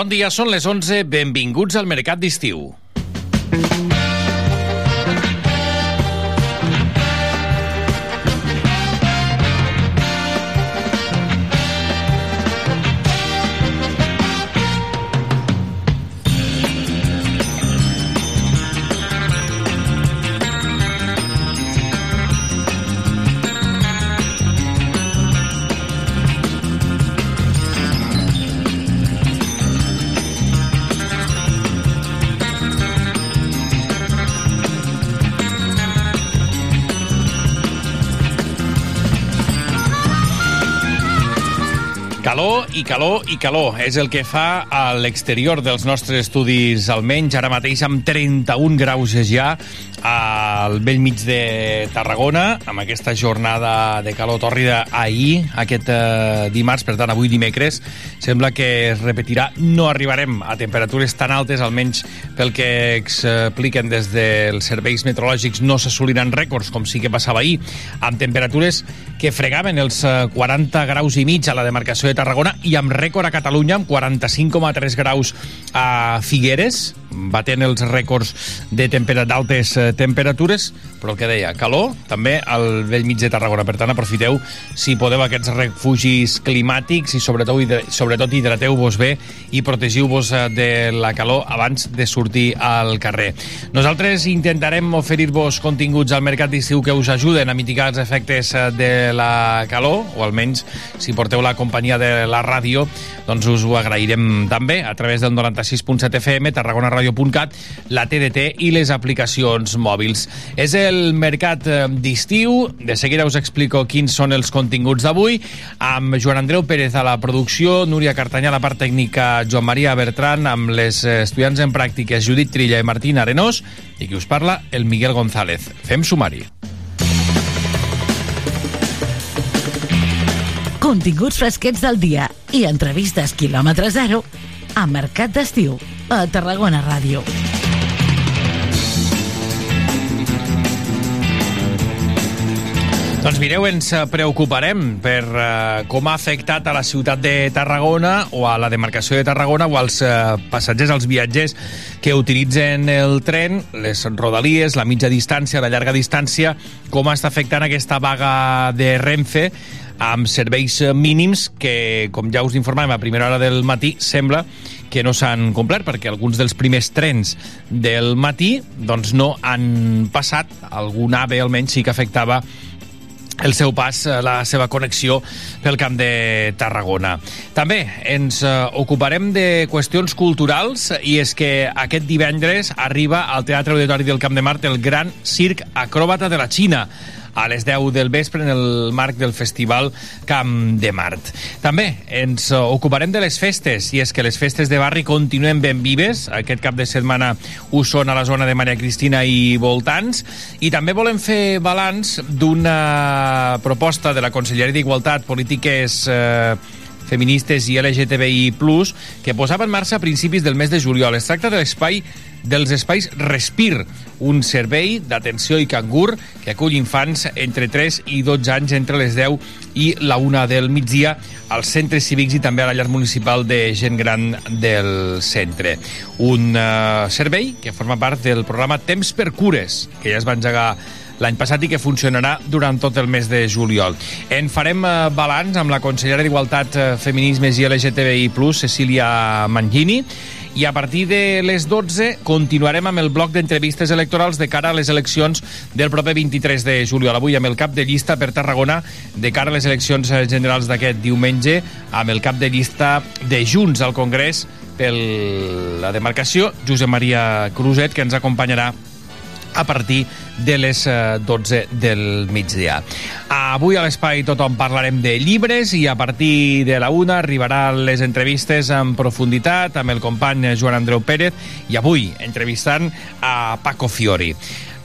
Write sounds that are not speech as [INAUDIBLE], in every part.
Bon dia, són les 11. Benvinguts al Mercat d'Estiu. I calor i calor. És el que fa a l'exterior dels nostres estudis, almenys ara mateix amb 31 graus ja al vell mig de Tarragona, amb aquesta jornada de calor tòrrida ahir, aquest eh, dimarts, per tant avui dimecres, sembla que es repetirà. No arribarem a temperatures tan altes, almenys pel que expliquen des dels serveis meteorològics, no s'assoliran rècords, com sí que passava ahir, amb temperatures que fregaven els 40 graus i mig a la demarcació de Tarragona i amb rècord a Catalunya, amb 45,3 graus a Figueres, batent els rècords de temperat d'altes eh, temperatures, però el que deia, calor, també al vell mig de Tarragona. Per tant, aprofiteu, si podeu, aquests refugis climàtics i sobretot, sobretot hidrateu-vos bé i protegiu-vos eh, de la calor abans de sortir al carrer. Nosaltres intentarem oferir-vos continguts al mercat d'estiu que us ajuden a mitigar els efectes eh, de la calor, o almenys si porteu la companyia de la ràdio, doncs us ho agrairem també a través del 96.7 FM, tarragonaradio.cat, la TDT i les aplicacions mòbils. És el mercat eh, d'estiu. De seguida us explico quins són els continguts d'avui, amb Joan Andreu Pérez a la producció, Núria Cartanyà a la part tècnica, Joan Maria Bertran, amb les estudiants en pràctiques Judit Trilla i Martín Arenós, i qui us parla, el Miguel González. Fem sumari. Continguts fresquets del dia i entrevistes quilòmetre zero a Mercat d'Estiu, a Tarragona Ràdio. Doncs mireu, ens preocuparem per uh, com ha afectat a la ciutat de Tarragona o a la demarcació de Tarragona o als uh, passatgers, als viatgers que utilitzen el tren, les rodalies, la mitja distància, la llarga distància, com està afectant aquesta vaga de Renfe amb serveis mínims que, com ja us informàvem a primera hora del matí, sembla que no s'han complert perquè alguns dels primers trens del matí doncs no han passat. Algun AVE almenys sí que afectava el seu pas, la seva connexió pel camp de Tarragona. També ens ocuparem de qüestions culturals i és que aquest divendres arriba al Teatre Auditori del Camp de Mart el gran circ acròbata de la Xina a les 10 del vespre en el marc del festival Camp de Mart. També ens ocuparem de les festes, i és que les festes de barri continuen ben vives. Aquest cap de setmana ho són a la zona de Maria Cristina i voltants. I també volem fer balanç d'una proposta de la Conselleria d'Igualtat, Polítiques eh, feministes i LGTBI+, que posava en marxa a principis del mes de juliol. Es tracta de l'espai dels espais Respir, un servei d'atenció i cangur que acull infants entre 3 i 12 anys entre les 10 i la 1 del migdia als centres cívics i també a la llar municipal de gent gran del centre. Un uh, servei que forma part del programa Temps per Cures, que ja es va engegar l'any passat i que funcionarà durant tot el mes de juliol. En farem eh, balanç amb la consellera d'Igualtat, eh, Feminismes i LGTBI+, Cecília Mangini, i a partir de les 12 continuarem amb el bloc d'entrevistes electorals de cara a les eleccions del proper 23 de juliol. Avui amb el cap de llista per Tarragona de cara a les eleccions generals d'aquest diumenge amb el cap de llista de Junts al Congrés per la demarcació, Josep Maria Cruzet, que ens acompanyarà a partir de les 12 del migdia. Avui a l'Espai Tothom parlarem de llibres i a partir de la una arribaran les entrevistes en profunditat amb el company Joan Andreu Pérez i avui entrevistant a Paco Fiori.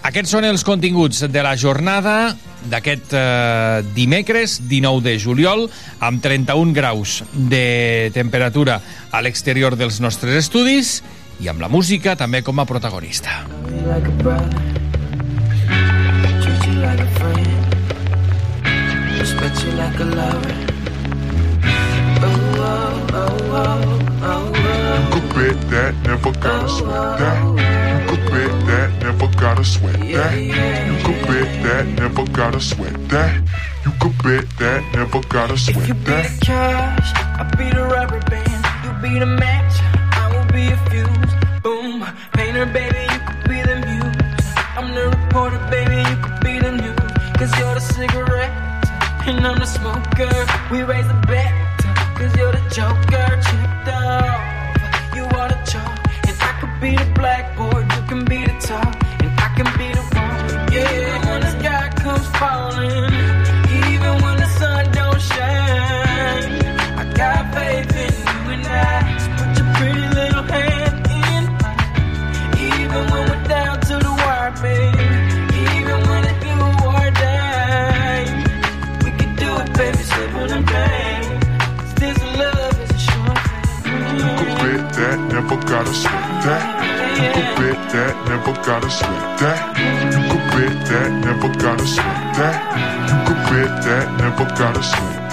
Aquests són els continguts de la jornada d'aquest eh, dimecres 19 de juliol amb 31 graus de temperatura a l'exterior dels nostres estudis i amb la música també com a protagonista. Like a brother, treat you like a friend, respect you like a lover. Oh, oh, oh, oh, oh, oh. bet that, never gotta sweat that. You could bet that, never gotta sweat that. You could bet that, never gotta sweat that. You could bet that, never gotta sweat If you be that. the cash, I'll be the rubber band. You be the match, I will be a fuse. Boom, baby, you could be the muse. I'm the reporter, baby, you could be the news. Cause you're the cigarette, and I'm the smoker. We raise the bet, cause you're the joker. Checked off, you are the chalk. And I could be the gotta sweat that. You could bet that, never gotta sweat that. You could bet that, never gotta sweat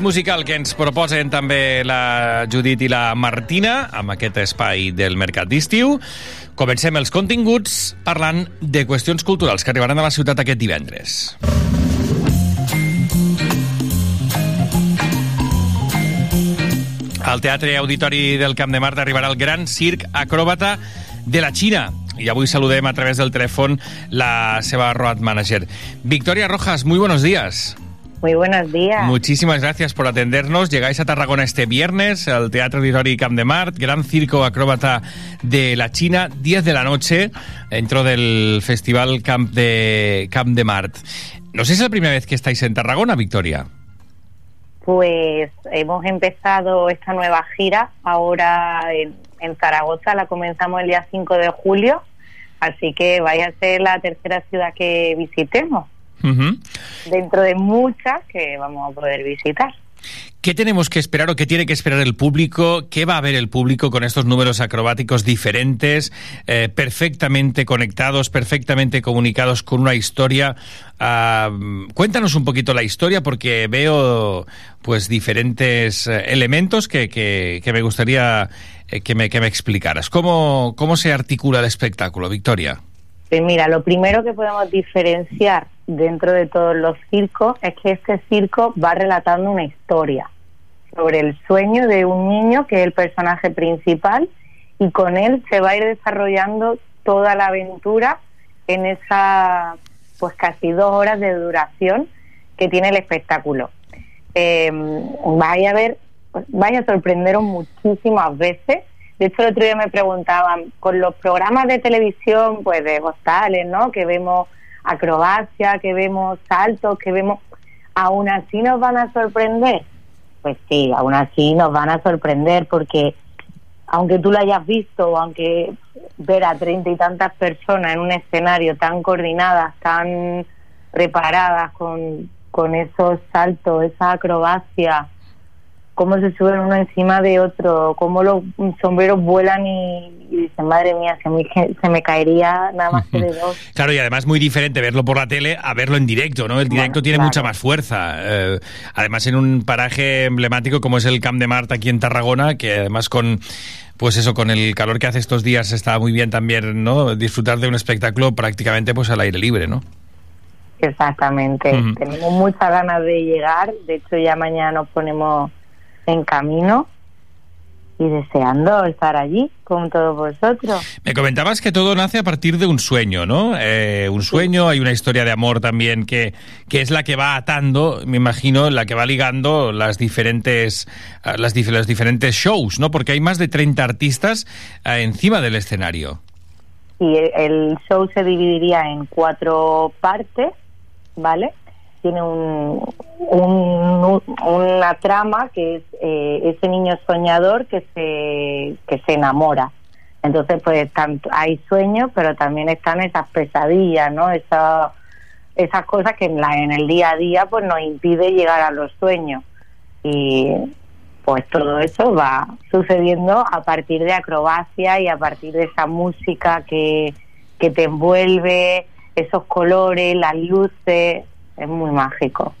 Musical que ens proposen també la Judit i la Martina, amb aquest espai del Mercat d'Estiu, comencem els continguts parlant de qüestions culturals que arribaran a la ciutat aquest divendres. Al Teatre Auditori del Camp de Mart arribarà el gran circ acròbata de la Xina. I avui saludem a través del telèfon la seva road manager. Victoria Rojas, muy buenos días. Muy buenos días. Muchísimas gracias por atendernos. Llegáis a Tarragona este viernes al Teatro Auditori Camp de Mart, gran circo acróbata de la China, 10 de la noche, dentro del Festival Camp de, Camp de Mart. No sé si es la primera vez que estáis en Tarragona, Victoria. Pues hemos empezado esta nueva gira ahora en, en Zaragoza, la comenzamos el día 5 de julio, así que vaya a ser la tercera ciudad que visitemos, Dentro de muchas que vamos a poder visitar. ¿Qué tenemos que esperar o qué tiene que esperar el público? ¿Qué va a ver el público con estos números acrobáticos diferentes, eh, perfectamente conectados, perfectamente comunicados con una historia? Ah, cuéntanos un poquito la historia porque veo pues diferentes eh, elementos que, que- que me gustaría eh, que, me, que me explicaras. ¿Cómo, ¿Cómo se articula el espectáculo, Victoria? Pues mira, lo primero que podemos diferenciar dentro de todos los circos es que este circo va relatando una historia sobre el sueño de un niño que es el personaje principal y con él se va a ir desarrollando toda la aventura en esa pues casi dos horas de duración que tiene el espectáculo. Eh, vaya a ver, vaya a sorprenderos muchísimas veces. De hecho, el otro día me preguntaban, con los programas de televisión, pues de hostales, ¿no? Que vemos acrobacia, que vemos saltos, que vemos... ¿Aún así nos van a sorprender? Pues sí, aún así nos van a sorprender porque aunque tú lo hayas visto o aunque ver a treinta y tantas personas en un escenario tan coordinadas, tan preparadas con, con esos saltos, esa acrobacia, cómo se suben uno encima de otro, cómo los sombreros vuelan y, y dicen, madre mía, se me, se me caería nada más que de dos. Claro, y además muy diferente verlo por la tele a verlo en directo, ¿no? El directo Bueno, tiene claro. mucha más fuerza. Eh, además, en un paraje emblemático como es el Camp de Mart aquí en Tarragona, que además con. Pues eso, con el calor que hace estos días está muy bien también, ¿no? Disfrutar de un espectáculo prácticamente pues al aire libre, ¿no? Exactamente. Tenemos muchas ganas de llegar. De hecho, ya mañana nos ponemos en camino y deseando estar allí con todos vosotros. Me comentabas que todo nace a partir de un sueño, ¿no? Eh, un sueño, hay una historia de amor también que, que es la que va atando, me imagino, la que va ligando las diferentes, eh, las, los diferentes shows, ¿no? Porque hay más de 30 artistas eh, encima del escenario. Y el, el show se dividiría en cuatro partes, ¿vale? Tiene un, un- una trama que es eh, ese niño soñador que se, que se enamora. Entonces, pues hay sueños, pero también están esas pesadillas, ¿no? Esa- esas cosas que en, la, en el día a día pues nos impide llegar a los sueños. Y pues todo eso va sucediendo a partir de acrobacia y a partir de esa música que, que te envuelve, esos colores, las luces, es muy mágico.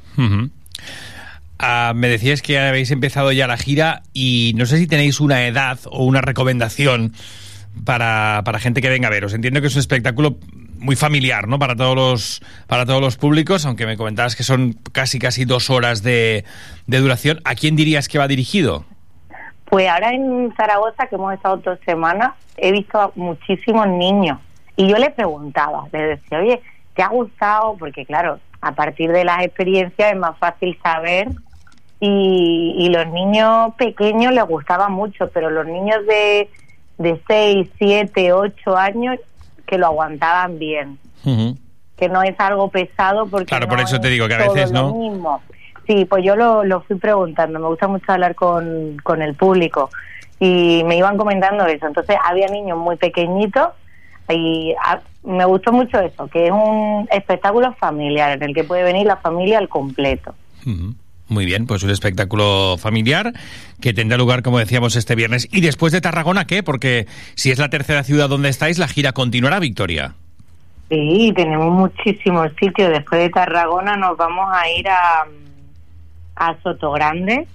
Ah, me decías que habéis empezado ya la gira y no sé si tenéis una edad o una recomendación para, para gente que venga a veros. Entiendo que es un espectáculo muy familiar, ¿no? Para todos los, para todos los públicos, aunque me comentabas que son casi casi dos horas de, de duración. ¿A quién dirías que va dirigido? Pues ahora en Zaragoza, que hemos estado dos semanas, he visto a muchísimos niños. Y yo les preguntaba, les decía, oye, ¿te ha gustado? Porque claro, a partir de las experiencias es más fácil saber. Y, y los niños pequeños les gustaba mucho, pero los niños de, de 6, 7, 8 años que lo aguantaban bien. Que no es algo pesado porque Claro, no por eso te digo que a veces, ¿no? mismo. Sí, pues yo lo, lo fui preguntando. Me gusta mucho hablar con, con el público y me iban comentando eso. Entonces había niños muy pequeñitos y ah, me gustó mucho eso, que es un espectáculo familiar en el que puede venir la familia al completo. Muy bien, pues un espectáculo familiar que tendrá lugar, como decíamos, este viernes. ¿Y después de Tarragona qué? Porque si es la tercera ciudad donde estáis, la gira continuará, Victoria. Sí, tenemos muchísimos sitios. Después de Tarragona nos vamos a ir a, a Sotogrande.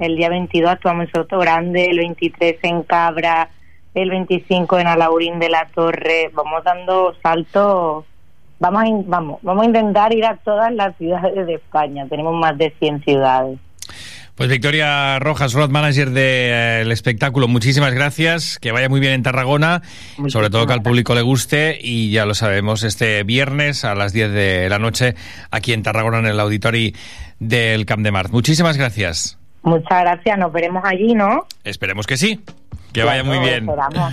El día 22 actuamos en Sotogrande, el 23 en Cabra, el 25 en Alaurín de la Torre. Vamos dando saltos. Vamos a, in- vamos, vamos a intentar ir a todas las ciudades de España. Tenemos más de 100 ciudades. Pues Victoria Rojas, road manager del espectáculo, muchísimas gracias, que vaya muy bien en Tarragona, Muchísimas sobre todo que al público le guste y ya lo sabemos, este viernes a las 10 de la noche aquí en Tarragona en el auditorio del Camp de Mart. Muchísimas gracias. Muchas gracias. Nos veremos allí, ¿no? Esperemos que sí. Que vaya muy bien. esperamos.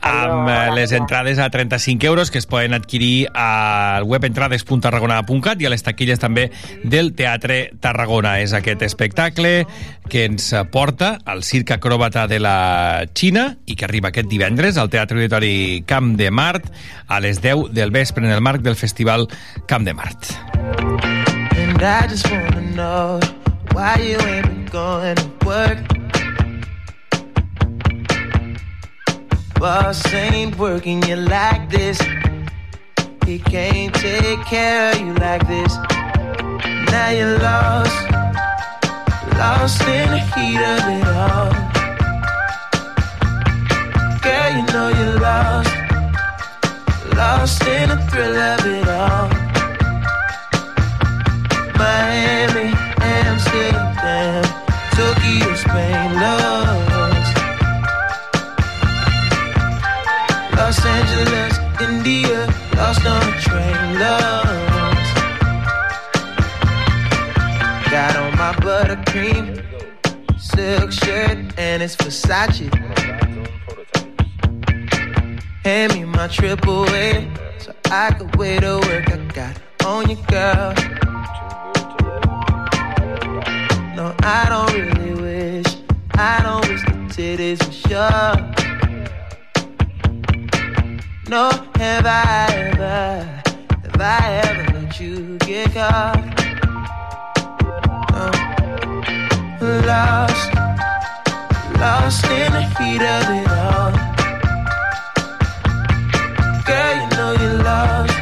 Amb [LAUGHS] eh, Adiós, les entrades a 35 euros que es poden adquirir al web entrades.tarragona.cat i a les taquilles també del Teatre Tarragona. És aquest espectacle que ens porta al Circ Acròbata de la Xina i que arriba aquest divendres al Teatre Auditori Camp de Mart a les 10 del vespre en el marc del Festival Camp de Mart. And I just wanna know why you ain't been going to work. Boss ain't working you like this. He can't take care of you like this. Now you're lost, lost in the heat of it all. Girl, you know you're lost, lost in the thrill of it all. Miami, Amsterdam, buttercream silk shirt and it's Versace. Hand me my triple A so I could wait to work. I got on you, girl. No, I don't really wish. I don't wish the titties for sure. No, have I ever, have I ever let you get caught? Lost, lost in the heat of it all. Girl, you know you're lost,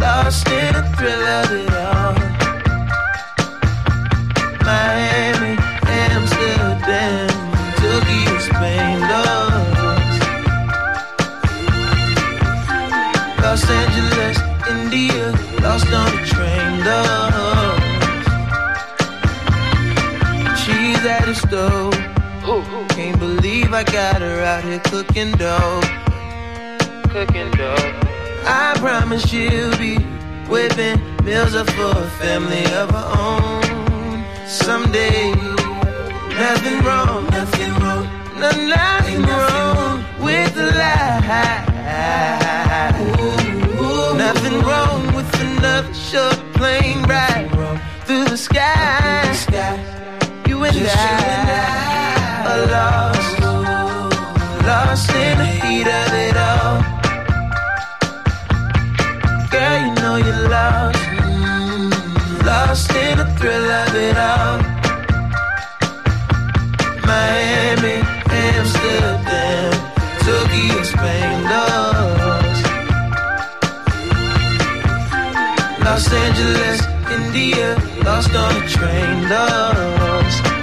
lost in the thrill of it all. Miami, got her out here cooking dough. Cooking dough. I promise she'll be whipping meals up for a family of her own. Someday, nothing wrong, nothing wrong, no, nothing wrong with the life. Nothing wrong with another short plane ride through the sky. You and I are thrill of it all. Miami, Amsterdam, Tokyo, Spain, lost. Los Angeles, India, lost on a train. Lost,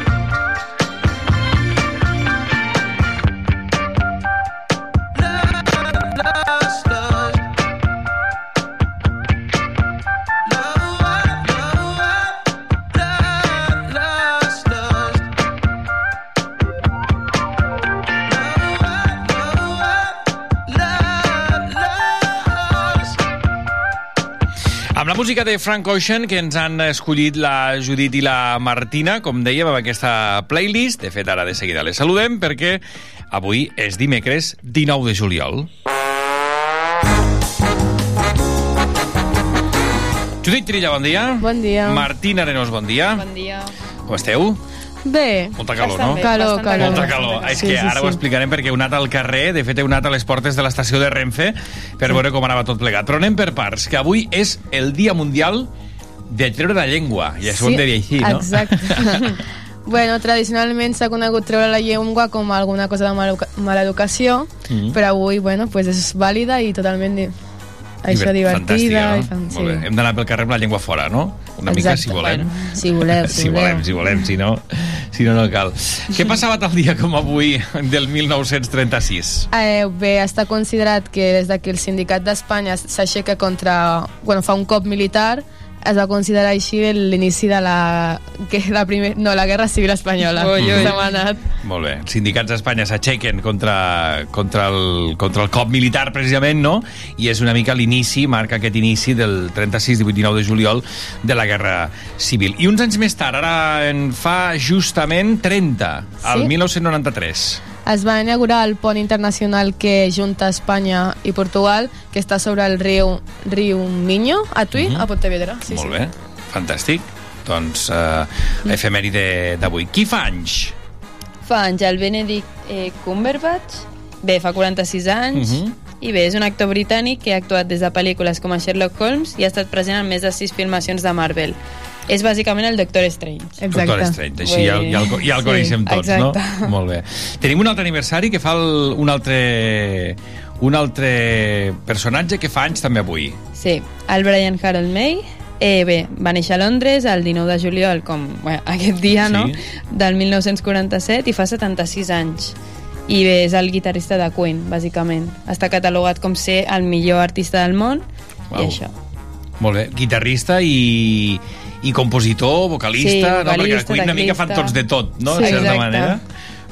la música de Frank Ocean, que ens han escollit la Judit i la Martina, com dèiem, amb aquesta playlist. De fet, ara de seguida les saludem, perquè avui és dimecres 19 de juliol. Judit Trilla, bon dia. Bon dia. Martina Arenós, bon dia. Bon dia. Com esteu? Bé. Molta calor, Bastant no? bé, Calor, bastant calor. Molta calor. És que ara ho explicarem perquè heu anat al carrer, de fet heu anat a les portes de l'estació de Renfe per veure com anava tot plegat. Però anem per parts, que avui és el Dia Mundial de treure la llengua. I això ho hem de dir així, no? Exacte. [LAUGHS] bueno, tradicionalment s'ha conegut treure la llengua com alguna cosa de mal mala educació, Mhm. però avui, bueno, pues és vàlida i totalment això Divert- divertida. Fantàstica, i no? fan... Molt bé. Hem d'anar pel carrer amb la llengua fora, no? Una mica, si Exacte. volem. Bueno, si voleu, si [LAUGHS] si volem, si volem, si no, si no, no cal. Què passava tal dia com avui del 1936? Eh, bé, està considerat que des de que el sindicat d'Espanya s'aixeca contra... Bueno, fa un cop militar, es va considerar així l'inici de la, que la, primer, no, la Guerra Civil Espanyola. Ui, ui. S'ha anat. Molt bé. Els sindicats d'Espanya s'aixequen contra, contra, el, contra el cop militar, precisament, no? I és una mica l'inici, marca aquest inici del 36, 18, 19 de juliol de la Guerra Civil. I uns anys més tard, ara en fa justament 30, al Sí? 1993. Es va inaugurar el pont internacional que junta Espanya i Portugal, que està sobre el riu, riu Miño, a Tui, Mhm. a Pontevedra. Sí, Molt sí. bé, fantàstic. Doncs, eh, efemèride d'avui. Qui fa anys? Fa anys el Benedict eh, Cumberbatch, bé, fa 46 anys, Mhm. i bé, és un actor britànic que ha actuat des de pel·lícules com a Sherlock Holmes i ha estat present en més de 6 filmacions de Marvel. És bàsicament el Doctor Strange. Doctor Strange, així ja, ja, el, ja el Sí, coneixem tots, exacte. no? Molt bé. Tenim un altre aniversari que fa el, un altre un altre personatge que fa anys també avui. Sí, el Brian Harold May, eh, bé, va néixer a Londres el 19 de juliol, com bueno, [LAUGHS] aquest dia, Sí. no?, del 1947 i fa 76 anys. I bé, és el guitarrista de Queen, bàsicament. Està catalogat com ser el millor artista del món Uau. i això. Molt bé, guitarrista i, i compositor, vocalista, Sí, no? perquè a vocalista, Queen una mica fan tots de tot, no? Sí, de certa exacte. manera.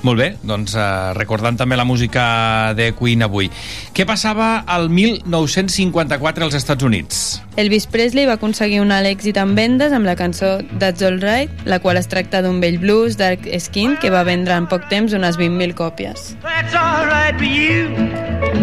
Molt bé, doncs uh, recordant també la música de Queen avui. Què passava al 1954 als Estats Units? Elvis Presley va aconseguir un alt èxit en vendes amb la cançó That's All Right, la qual es tracta d'un vell blues dark skin que va vendre en poc temps unes 20.000 còpies. That's all right for you.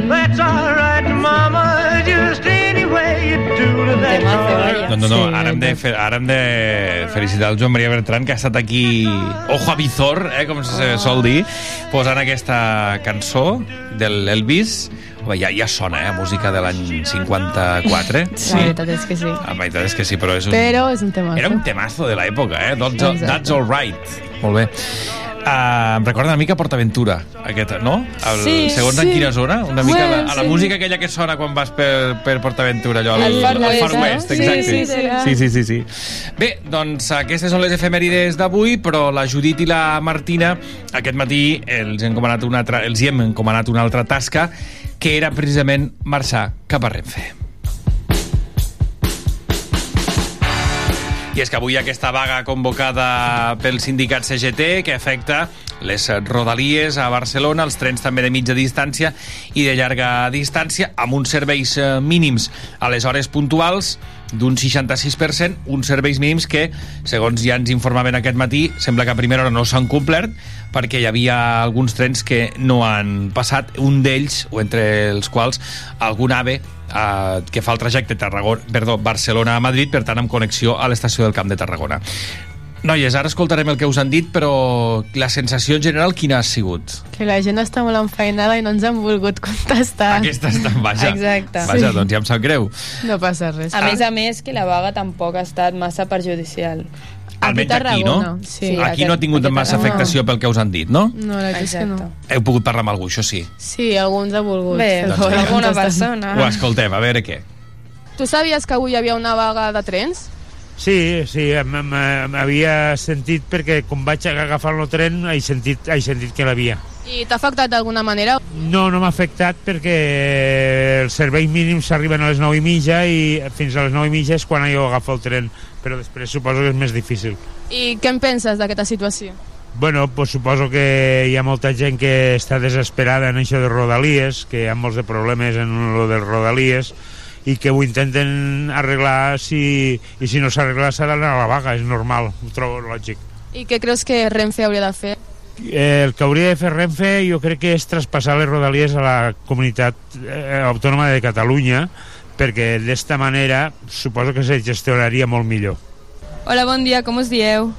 That's all right, mama. Just any way you do it. That's all right. Maria. No, no, no, Sí, ara, hem de fer, ara hem de felicitar el Joan Maria Bertran, que ha estat aquí, ojo a visor, eh, com se sol dir, posant aquesta cançó del Elvis. Home, ja, ja sona, eh, música de l'any 54. La veritat és que sí. La veritat és que sí, però és un... Però és un tema. Era un temazo de l'època, eh? That's, that's all right. Molt bé. Uh, em recorda una mica PortAventura, aquest, no? El, Sí, segons sí. en quina zona? Una mica Bueno, la, a la sí. música aquella que sona quan vas per, per PortAventura, allò, al, El Far al West, Far? West, Sí, exacte. sí, sí. sí, sí, sí, sí. Bé, doncs aquestes són les efemèrides d'avui, però la Judit i la Martina aquest matí els, hem encomanat una altra, els hi hem encomanat una altra tasca que era precisament marxar cap a Renfe. I és que avui aquesta vaga convocada pel sindicat CGT que afecta les rodalies a Barcelona, els trens també de mitja distància i de llarga distància, amb uns serveis eh, mínims. A les hores puntuals d'un 66%, uns serveis mínims que, segons ja ens informaven aquest matí, sembla que a primera hora no s'han complert perquè hi havia alguns trens que no han passat, un d'ells, o entre els quals algun AVE eh, que fa el trajecte Tarragona, perdó, Barcelona a Madrid, per tant amb connexió a l'estació del Camp de Tarragona. Noies, ara escoltarem el que us han dit, però la sensació en general quina ha sigut? Que la gent està molt enfeinada i no ens han volgut contestar. Aquesta està... Vaja, Exacte. vaja Sí. doncs ja em sap greu. No passa res. A més a més, que la vaga tampoc ha estat massa perjudicial. Almenys aquí, no? Sí. Aquí aquest- no ha tingut massa Tarragona. afectació pel que us han dit, no? No, la veritat és que no. Heu pogut parlar amb algú, això sí. Sí, alguns ha volgut. Bé, doncs alguna persona. Ho escoltem, a veure què. Tu sabies que avui hi havia una vaga de trens? Sí, sí, m'havia sentit perquè com vaig agafar el tren he sentit, he sentit que l'havia. I t'ha afectat d'alguna manera? No, no m'ha afectat perquè els serveis mínims arriben a les 9 i mitja i fins a les 9 i mitja és quan jo agafo el tren, però després suposo que és més difícil. I què en penses d'aquesta situació? Bueno, pues suposo que hi ha molta gent que està desesperada en això de Rodalies, que hi ha molts de problemes en lo de Rodalies, i que ho intenten arreglar si, i si no s'arregla s'ha d'anar a la vaga, és normal, ho trobo lògic. I què creus que Renfe hauria de fer? Eh, el que hauria de fer Renfe jo crec que és traspassar les rodalies a la comunitat eh, autònoma de Catalunya perquè d'esta manera suposo que se gestionaria molt millor. Hola, bon dia, com us dieu?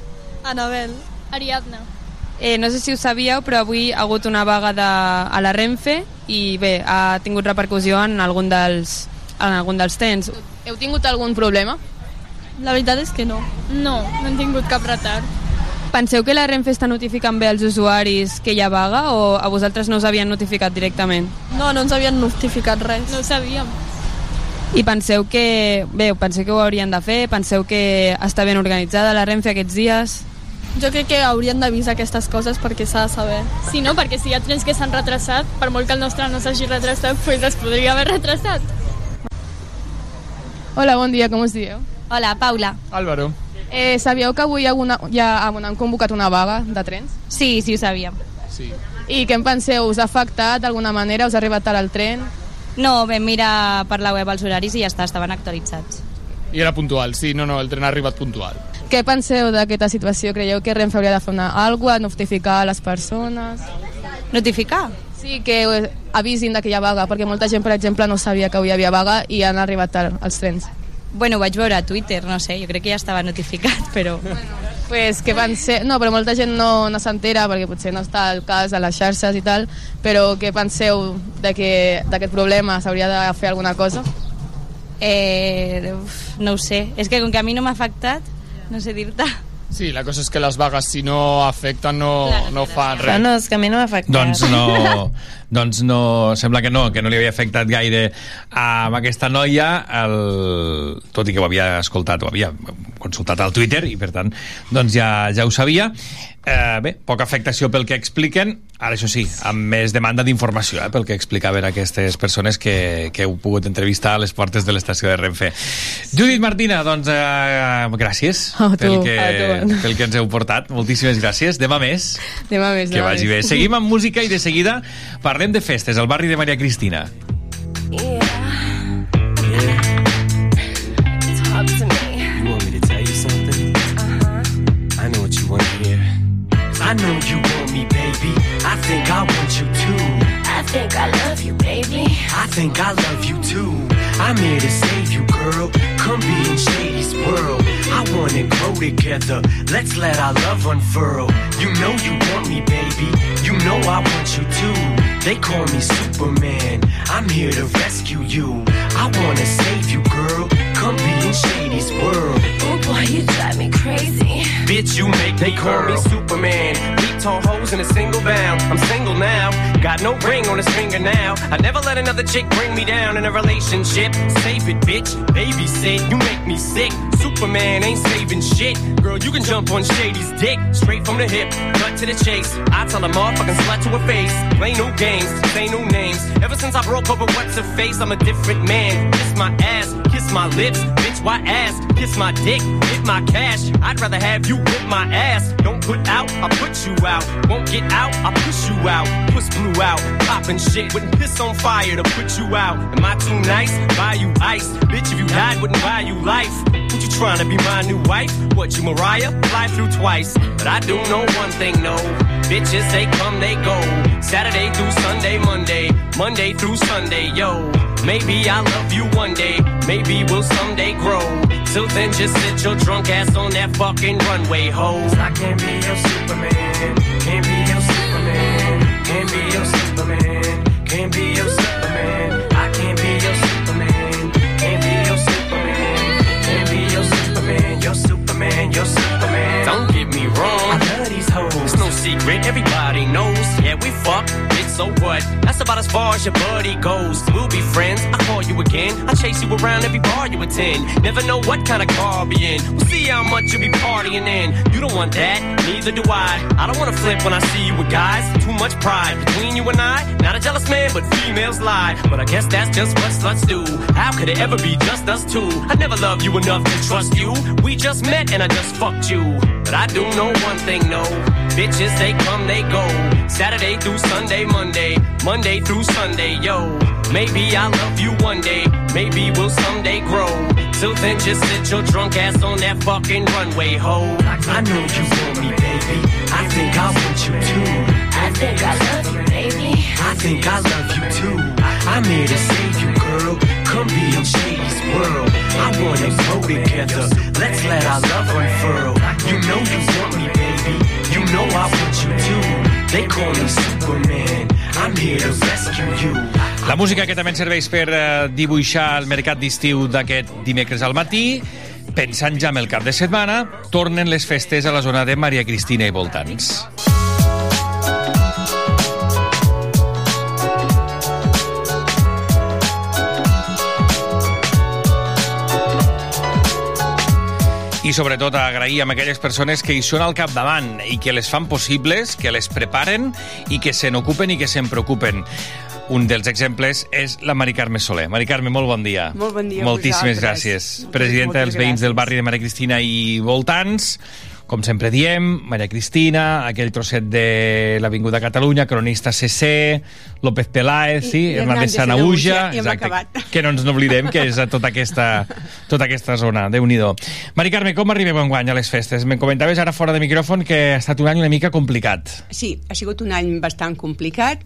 Anabel. Ariadna. Eh, no sé si ho sabíeu, però avui ha hagut una vaga de, a la Renfe i bé, ha tingut repercussió en algun dels, en algun dels trens. Heu tingut algun problema? La veritat és que no. No, no hem tingut cap retard. Penseu que la Renfe està notificant bé als usuaris que hi ha vaga o a vosaltres no us havien notificat directament? No, no ens havien notificat res. No ho sabíem. I penseu que, bé, penseu que ho haurien de fer? Penseu que està ben organitzada la Renfe aquests dies? Jo crec que haurien d'avisar aquestes coses perquè s'ha de saber. Sí, no? Perquè si hi ha trens que s'han retrasat, per molt que el nostre no s'hagi retrasat, pues es podria haver retrasat. Hola, bon dia, com us dieu? Hola, Paula. Álvaro. Eh, sabíeu que avui hi ha, una, hi ha han convocat una vaga de trens? Sí, sí, ho sabíem. Sí. I què en penseu? Us ha afectat d'alguna manera? Us ha arribat tard el tren? No, vam mirar per la web els horaris i ja està, estaven actualitzats. I era puntual, sí, no, no, el tren ha arribat puntual. Què penseu d'aquesta situació? Creieu que Renfe hauria de fer una, alguna cosa, notificar a les persones? Notificar? Sí, que avisin de que hi ha vaga, perquè molta gent, per exemple, no sabia que avui hi havia vaga i han arribat tard els trens. Bueno, vaig veure a Twitter, no sé, jo crec que ja estava notificat, [LAUGHS] però... Pues que van ser... No, però molta gent no, no s'entera perquè potser no està al cas a les xarxes i tal, però què penseu de que d'aquest problema s'hauria de fer alguna cosa? Eh, uf, no ho sé, és que com que a mi no m'ha afectat, no sé dir-te. Sí, la cosa és que les vagues, si no afecten, no, no fan res. no, és que a mi no m'ha afectat. Doncs no, [LAUGHS] doncs no, sembla que no, que no li havia afectat gaire a aquesta noia, el, tot i que ho havia escoltat, ho havia consultat al Twitter i per tant doncs ja, ja ho sabia. Eh, bé, poca afectació pel que expliquen, ara això sí, amb més demanda d'informació eh, pel que explicaven aquestes persones que, que heu pogut entrevistar a les portes de l'estació de Renfe. Judit Martina, doncs eh, gràcies A tu, pel, que, a tu. pel que ens heu portat. Moltíssimes gràcies. Demà més. Demà més, Que demà vagi bé. més. Seguim amb música i de seguida parlem de festes al barri de Maria Cristina. Talk I know you want me, baby. I think I want you too. I think I love you, baby. I think I love you too. I'm here to save you, girl. Come be in Shady's world. I wanna grow together. Let's let our love unfurl. You know you want me, baby. You know I want you too. They call me Superman. I'm here to rescue you. I wanna save you, girl. Come be in Shady's world. Oh boy, you drive me crazy. Bitch, you make They call me Superman. Tall hoes in a single bound. I'm single now. Got no ring on his finger now. I never let another chick bring me down in a relationship. Save it, bitch. Babysit. You make me sick. Superman ain't saving shit. Girl, you can jump on Shady's dick. Straight from the hip. Cut to the chase. I tell a motherfucking slut to her face. Play no games. Say no names. Ever since I broke up with what's her face, I'm a different man. Kiss my ass. Kiss my lips. Why ass? Kiss my dick. Hit my cash. I'd rather have you whip my ass. Don't put out, I put you out. Won't get out, I push you out. Push blue out. Popping shit. Wouldn't piss on fire to put you out. Am I too nice? Buy you ice. Bitch, if you died, wouldn't buy you life. What you trying to be my new wife? What you Mariah? Fly through twice. But I do know one thing, no. Bitches, they come, they go. Saturday through Sunday, Monday. Monday through Sunday, yo. Maybe I'll love you one day. Maybe we'll someday grow. Till then, just sit your drunk ass on that fucking runway, ho. I can't be your Superman. Can't be your Superman. Can't be your Superman. Can't be your Superman. I can't be your Superman. Can't be your Superman. Can't be your Superman. Your Superman. Your Superman. Don't get me wrong. I love these hoes. It's no secret, everybody knows. Yeah, we fuck, so what? That's about as far as your buddy goes. We'll be friends, I call you again. I chase you around every bar you attend. Never know what kind of car I'll be in. We'll see how much you'll be partying in. You don't want that, neither do I. I don't wanna flip when I see you with guys. Too much pride between you and I. Not a jealous man, but females lie. But I guess that's just what sluts do. How could it ever be just us two? I never loved you enough to trust you. We just met and I just fucked you. But I do know one thing, no. Bitches, they come, they go. Saturday through Sunday, Monday. Monday through Sunday, yo. Maybe I'll love you one day. Maybe we'll someday grow. Till then, just sit your drunk ass on that fucking runway, ho. I know you want me, baby. I think I want you too. I think I love you, baby. I think I love you too. I'm here to save you, girl. Come be in Shady's world. I wanna grow together. Let's let our love unfurl. You know you want me, baby. You know I want you too. They call me Superman. I'm here to rescue you. La música que també ens serveix per eh, dibuixar el mercat d'estiu d'aquest dimecres al matí, pensant ja en el cap de setmana, tornen les festes a la zona de Maria Cristina i voltants. I sobretot agrair a aquelles persones que hi són al capdavant i que les fan possibles, que les preparen i que se n'ocupen i que se'n preocupen. Un dels exemples és la Mari Carme Soler. Mari Carme, molt bon dia. Molt bon dia a Moltíssimes gràcies. Presidenta dels Moltes veïns del barri de Maria Cristina i voltants. Com sempre diem, Maria Cristina, aquell trosset de l'Avinguda Catalunya, cronista CC, López Peláez, I- sí, i Hernández hem acabat. que no ens n'oblidem, que és a tota aquesta, tota aquesta zona, déu nhi Mari Carme, com arribem enguany a les festes? Me'n comentaves ara fora de micròfon que ha estat un any una mica complicat. Sí, ha sigut un any bastant complicat.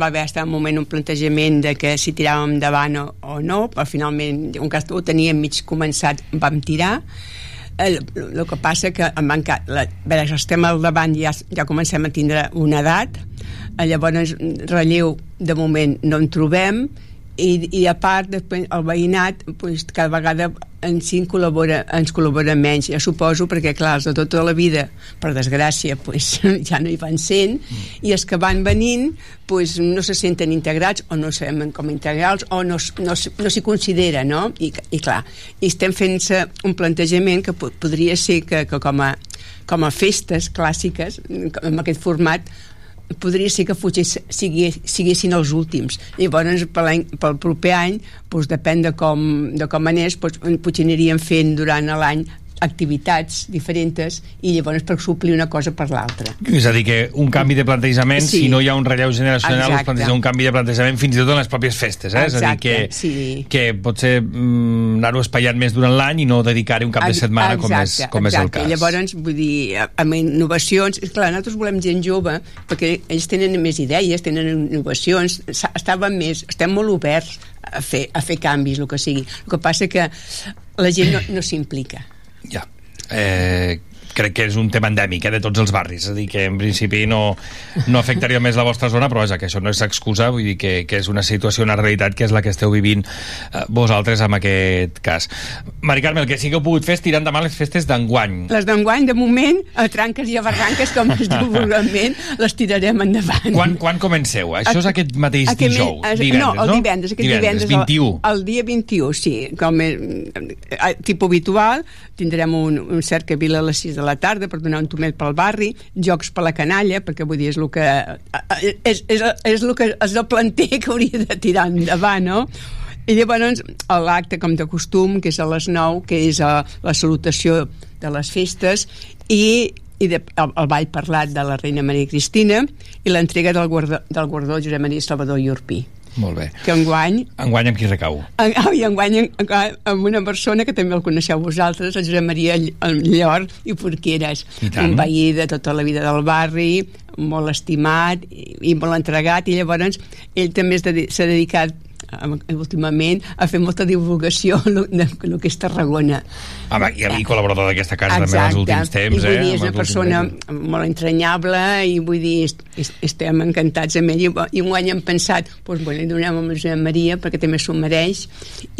Va haver estat un moment un plantejament de que si tiràvem endavant o, o no, però finalment, un cas ho teníem mig començat, vam tirar. El, el que passa que em van la, veure, estem al davant ja, ja comencem a tindre una edat. Eh, llavors relleu de moment no en trobem i, i a part després el veïnat pues, cada vegada ens, hi col·labora, ens col·labora menys. Jo suposo perquè clar, els de tota la vida per desgràcia pues, [LAUGHS] ja no hi van sent. I els que van venint pues, no se senten integrats o no sabem com integrals o no, no, no s'hi considera no? I, i clar, i estem fent un plantejament que po- podria ser que, que com, a, com a festes clàssiques amb aquest format podria ser que fugés, sigui, siguessin els últims. Llavors, per pel proper any, doncs, depèn de com, de com anés, doncs, potser aniríem fent durant l'any activitats diferents i llavors per suplir una cosa per l'altra. És a dir, que un canvi de plantejament, Sí. si no hi ha un relleu generacional, Exacte. es planteja un canvi de plantejament fins i tot en les pròpies festes. Eh? és a dir, Exacte, que, sí. que pot ser mm, anar-ho espaiant més durant l'any i no dedicar-hi un cap de setmana, com, és, com és el cas. Llavors, vull dir, amb innovacions... És clar, nosaltres volem gent jove, perquè ells tenen més idees, tenen innovacions, estaven més... Estem molt oberts a fer, a fer canvis, el que sigui. El que passa que la gent no, no s'implica. Ja. Eh, crec que és un tema endèmic eh, de tots els barris, és a dir, que en principi no, no afectaria més la vostra zona, però vaja, que això no és excusa, vull dir que, que és una situació, una realitat que és la que esteu vivint eh, vosaltres en aquest cas. Mari Carme, el que sí que heu pogut fer és tirar endavant les festes d'enguany. Les d'enguany, de moment, a tranques i a barranques, com es diu vulgarment, les tirarem endavant. Quan, quan comenceu? Això és aquest mateix Aquest dijous, divendres, no? el divendres, aquest divendres, divendres 21. El, el dia 21, sí, com és, eh, tipus habitual, tindrem un, un cercavila a les 6 de la tarda per donar un tomet pel barri, jocs per la canalla, perquè vull dir, és el que eh, és, és, és el que és el planter que hauria de tirar endavant, no? I llavors l'acte com de costum, que és a les 9, que és a, la salutació de les festes, i i de, el, el ball parlat de la reina Maria Cristina i l'entrega del, del guardó Josep Maria Salvador i Urpí Molt bé. que enguany Enguany amb qui recau? en, [LAUGHS] oh, i enguany en, en, amb una persona que també el coneixeu vosaltres, el Josep Maria Ll- Llor i Porqueres, I tant. un veí de tota la vida del barri, molt estimat i, i molt entregat, i llavors ell també s'ha dedicat últimament a fer molta divulgació de que és Tarragona Home, i, i col·laborador d'aquesta casa també en els últims temps, I vull eh? dir, en és una persona mesos. molt entranyable i vull dir, est, est, estem encantats amb ell i, i un any hem pensat doncs, bueno, li donem a Josep Maria perquè també s'ho mereix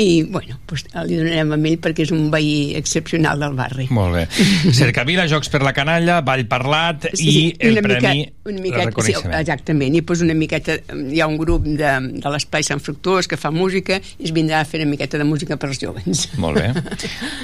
i bueno, doncs, li donarem a ell perquè és un veí excepcional del barri Molt bé. [LAUGHS] Cercavila, Jocs per la Canalla, Ball Parlat i el Premi mica, una miqueta, sí, exactament, i pues una miqueta hi ha un grup de, de l'Espai Sant Fructuós que fa música i es vindrà a fer una miqueta de música per als jovens Molt bé.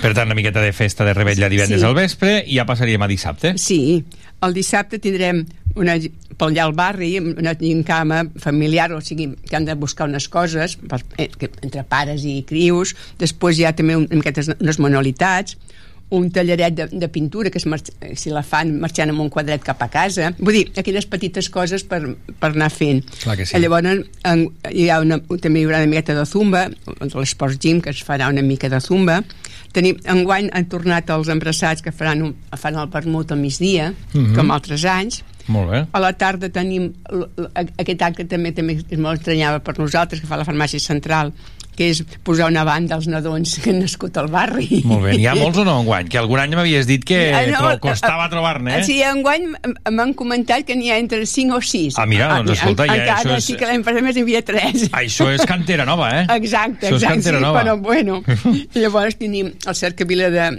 Per tant, una miqueta de festa de rebetlla divendres Sí. al vespre i ja passaríem a dissabte. Sí, el dissabte tindrem una, pel allà al barri una gincama familiar, o sigui, que han de buscar unes coses per, eh, entre pares i crius, després hi ha també un, una miqueta unes manualitats, un tallaret de, de pintura que es marx, eh, si la fan marxant amb un quadret cap a casa vull dir, aquelles petites coses per, per anar fent Clar que sí. Eh, llavors en, hi ha una, també hi haurà una miqueta de zumba de l'Esports Gym que es farà una mica de zumba Tenim, enguany han tornat els embrassats que faran, un, fan el vermut al migdia Mhm. com altres anys Molt bé. a la tarda tenim aquest acte també també és molt estranyava per nosaltres que fa la farmàcia central que és posar una banda als nadons que han nascut al barri Molt bé. N'hi ha molts o no enguany? Que algun any m'havies dit que Ah, no, tro- costava trobar-ne, eh? Sí, enguany m'han comentat que n'hi ha entre 5 o 6. Ah, mira, doncs escolta, ja encara això és- sí que l'any passat més n'hi havia 3. Això és cantera nova, eh? [LAUGHS] Exacte, exacte, sí, nova. però bueno. [LAUGHS] Llavors tenim el cercavila de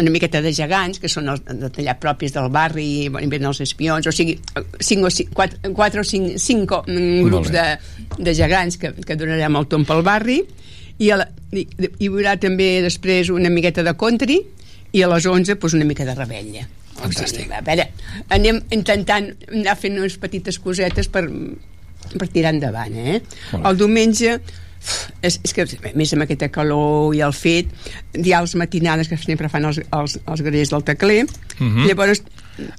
una miqueta de gegants, que són els de tallar propis del barri, i bueno, venen els espions, o sigui, cinc o cinc, quatre, quatre o cinc, cinc mm, grups de, de gegants que, que donarem el tomb pel barri, i, a la, i, hi haurà també després una miqueta de country, i a les 11 doncs, una mica de rebella. Fantàstic. O sigui, a veure, anem intentant anar fent unes petites cosetes per, per tirar endavant, eh? El diumenge és, és que a més amb aquesta calor i el fet hi ha els matinades que sempre fan els, els, els grellers del tecler Mhm. llavors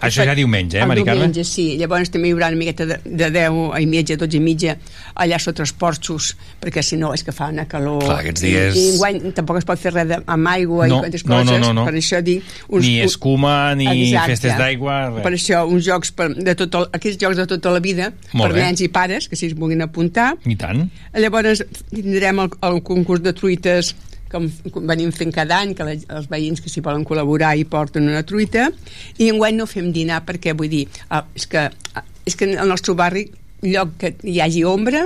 Això ja diumenge, eh, Mari Carme? diumenge, sí. Llavors també hi haurà una miqueta de, de 10 i mitja, 12 i mitja allà sota els porxos, perquè si no és que fa una calor... Clar, aquests dies- I, i enguany tampoc es pot fer res de, amb aigua No, i quantes no, no, coses. no, no. Per això dic... Ni escuma, ni Exacte. festes d'aigua, res. Per això, uns jocs per, de tot el, aquests jocs de tota la vida, Molt per bé. nens i pares, que si es vulguin apuntar. I tant. Llavors tindrem el, el concurs de truites com venim fent cada any, que la, els veïns que s'hi volen col·laborar i porten una truita, i enguany no fem dinar perquè, vull dir, ah, és que, ah, és que al nostre barri, lloc que hi hagi ombra,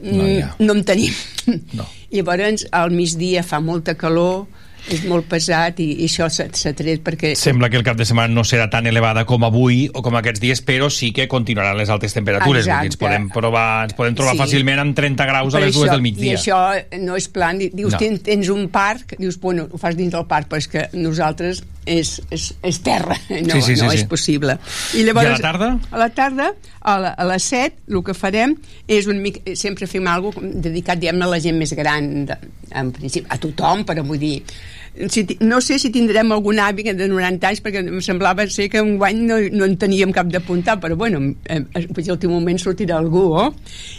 No hi ha. mm, no en tenim. No. [LAUGHS] Llavors, al migdia fa molta calor, és molt pesat i, i això s'ha tret perquè... Sembla que el cap de setmana no serà tan elevada com avui o com aquests dies, però sí que continuaran les altes temperatures. Dir, ens Exacte. podem, provar, ens podem trobar Sí. fàcilment amb 30 graus a Per les dues això- del migdia. I això no és plan, di- dius, No. tens, tens un parc, dius, bueno, ho fas dins del parc, però és que nosaltres és, és, és terra, [LAUGHS] no, Sí, sí, sí, no sí. és possible. I a la tarda? A la tarda, a, la, a les 7, el que farem és un mic, sempre fem alguna cosa dedicat, diguem a la gent més gran, de, en principi, a tothom, però vull dir si, no sé si tindrem algun avi de 90 anys perquè em semblava ser que un guany no, no en teníem cap d'apuntar però bueno, eh, potser al moment sortirà algú oh?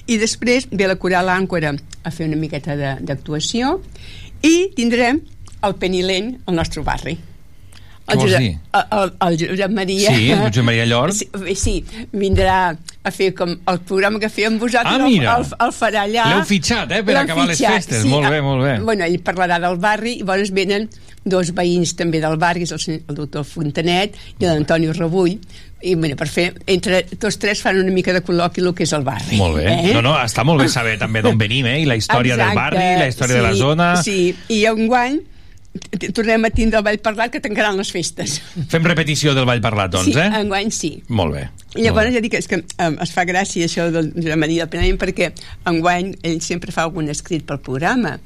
i després ve la coral àncora a fer una miqueta d'actuació i tindrem el Penilent al nostre barri Què vols dir? el, el, el Josep Maria Sí, el Josep Maria Llor. sí, sí, vindrà a fer com el programa que fèiem vosaltres Ah, mira. el, el, el farà allà L'heu fitxat, eh, per acabar les fitxat, festes. Molt bé, molt bé. Bueno, ell parlarà del barri i llavors venen dos veïns també del barri, és el, el doctor Fontanet i l'Antoni Rebull i bueno, per fer, entre tots tres fan una mica de col·loqui el que és el barri Molt bé. eh? No, no, està molt bé saber també d'on venim, eh? I la història del Exacte, barri, la història de la sí, zona. sí, i enguany t- tornem a tindre el Vall Parlat que tancaran les festes Fem repetició del Vall Parlat, doncs, sí, eh? enguany sí Molt bé. i llavors ja dic, és que um, es fa gràcia això del Josep Maria del Penediment perquè enguany ell sempre fa algun escrit pel programa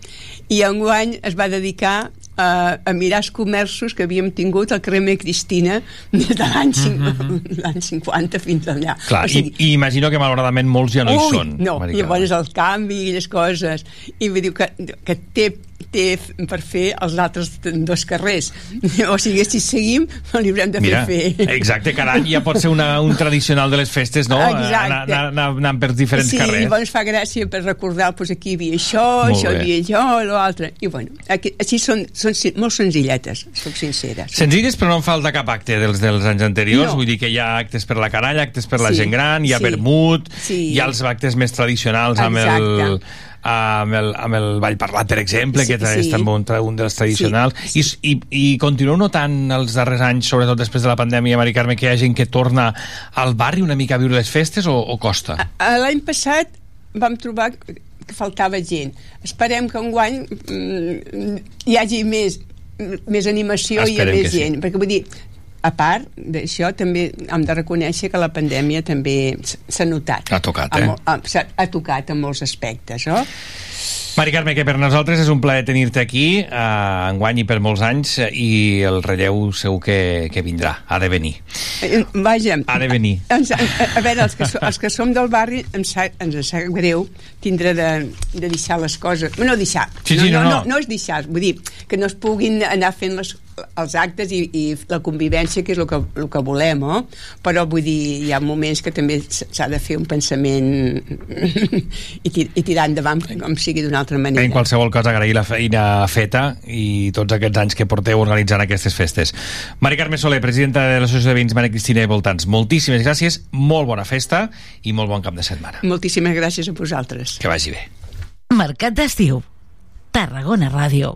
i enguany es va dedicar a, a mirar els comerços que havíem tingut al carrer Maria Cristina des de l'any mm 50 [LAUGHS] fins allà Clar, o sigui, i, i imagino que malauradament molts ja no hi Ui, són. no, Marica. llavors el canvi i les coses i vull dir que, que té, té per fer els altres dos carrers [LAUGHS] o sigui, si seguim no li haurem de Mira, fer fer exacte, cada any ja pot ser una, un tradicional de les festes, no? Exacte. Anar, anar, anar, anar per diferents sí, carrers. i llavors fa gràcia per recordar doncs aquí hi havia això, Molt això hi bé. havia allò, l'altre i bueno, aquí, així són, són molt senzilletes, soc sincera Senzilles, però no en falta cap acte dels, dels anys anteriors. No. Vull dir que hi ha actes per la canalla, actes per la Sí, gent gran, hi ha sí. vermut, Sí. hi ha els actes més tradicionals amb el, amb el, amb el Vall Parlat, per exemple, Sí, que és sí. també un, un dels tradicionals. I, i, I continueu notant els darrers anys, sobretot després de la pandèmia, Mari Carme, que hi ha gent que torna al barri una mica a viure les festes o, o costa? L'any passat vam trobar que faltava gent. Esperem que enguany mm, hi hagi més, més animació i Esperem més que sí. gent. Perquè vull dir, a part d'això, també hem de reconèixer que la pandèmia també s'ha notat. Ha tocat, A eh? mol- Ha, ha tocat en molts aspectes, no? Mari Carme, que per nosaltres és un plaer tenir-te aquí, eh, enguany i per molts anys, eh, i el relleu segur que, que vindrà, ha de venir. Eh, Vaja, Ha de venir. Ens, a, a veure, els que, so, els que som del barri ens, sa, ens sap greu tindre de, de deixar les coses no deixar, Sí, sí, no, no, no, no. no és deixar vull dir, que no es puguin anar fent les, els actes i, i la convivència que és el que, el que volem oh? però vull dir, hi ha moments que també s'ha de fer un pensament [LAUGHS] i, tir, i tirar endavant com sigui d'una altra manera En qualsevol cas, agrair la feina feta i tots aquests anys que porteu organitzant aquestes festes. Mari Carme Soler, presidenta de l'Associació de Vins Maria Cristina i Voltants, moltíssimes gràcies, molt bona festa i molt bon cap de setmana. moltíssimes gràcies a vosaltres Que vagi bé. Mercat d'estiu. Tarragona Ràdio.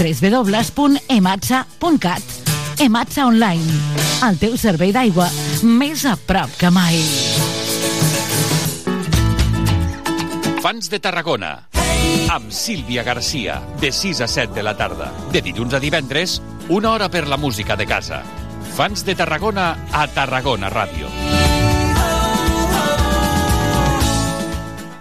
www.ematsa.cat Ematsa Online, el teu servei d'aigua més a prop que mai. Fans de Tarragona amb Sílvia Garcia de 6 a 7 de la tarda de dilluns a divendres una hora per la música de casa. Fans de Tarragona a Tarragona Ràdio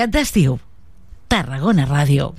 Mercat d'estiu. Tarragona Ràdio.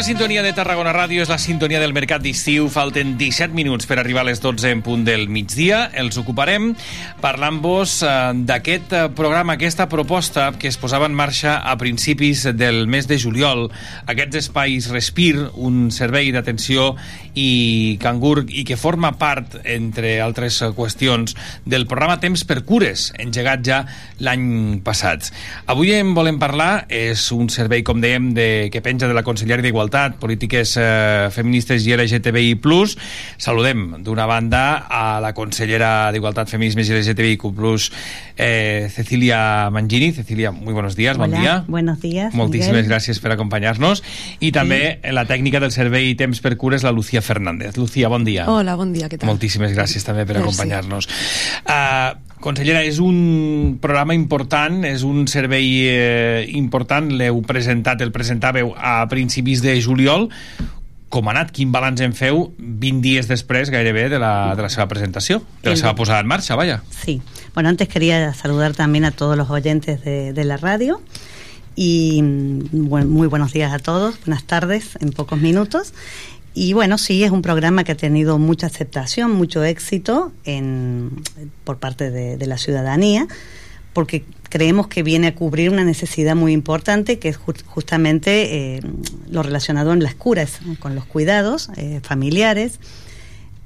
La sintonia de Tarragona Ràdio, és la sintonia del Mercat d'Estiu. Falten 17 minuts per arribar a les 12 en punt del migdia. Els ocuparem parlant-vos eh, d'aquest eh, programa, aquesta proposta que es posava en marxa a principis del mes de juliol. Aquests espais Respir, un servei d'atenció i cangur i que forma part, entre altres qüestions, del programa Temps per Cures, engegat ja l'any passat. Avui en volem parlar, és un servei, com dèiem, de, que penja de la Conselleria d'Igualtat, Polítiques eh, Feministes i LGTBI+. Saludem, d'una banda, a la consellera d'Igualtat, Feminismes i LGTBI+, eh, Cecilia Mangini. Cecilia, muy buenos días, Hola, bon dia. buenos días. Moltíssimes Miguel. gràcies per acompanyar-nos. I també la tècnica del servei Temps per Cures, la Lucía Fernández. Lucía, bon dia. Hola, bon dia, què tal? Moltíssimes gràcies també per acompanyar-nos. Uh, Consellera, és un programa important, és un servei eh, important, l'heu presentat, el presentàveu a principis de juliol. Com ha anat? Quin balanç en feu 20 dies després gairebé de la, de la seva presentació, de la seva posada en marxa, vaya? Sí. Bueno, antes quería saludar también a todos los oyentes de, de la radio y mm, bueno, muy buenos días a todos, buenas tardes en pocos minutos. Y bueno, sí, es un programa que ha tenido mucha aceptación, mucho éxito en, por parte de, la ciudadanía, porque creemos que viene a cubrir una necesidad muy importante, que es ju- justamente eh, lo relacionado en las curas, con los cuidados eh, familiares,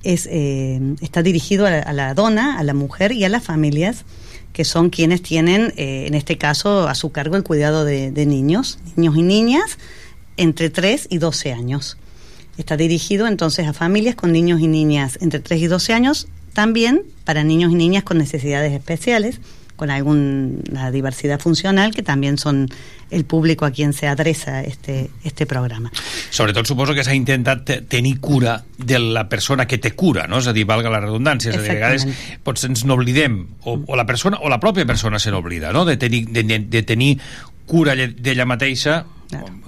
es, eh, está dirigido a la, a la dona, a la mujer y a las familias que son quienes tienen, eh, en este caso, a su cargo el cuidado de, de niños, niños y niñas entre 3 y 12 años. Está dirigido entonces a familias con niños y niñas entre 3 y 12 años, también para niños y niñas con necesidades especiales, con alguna diversidad funcional, que también son el público a quien se adresa este, este programa. Sobretot suposo que s'ha intentat te- tenir cura de la persona que té cura, no? És a dir, valga la redundància, és a dir, a vegades potser ens n'oblidem, o, o la persona o la pròpia persona se n'oblida, no? De tenir, de, de, tenir cura d'ella mateixa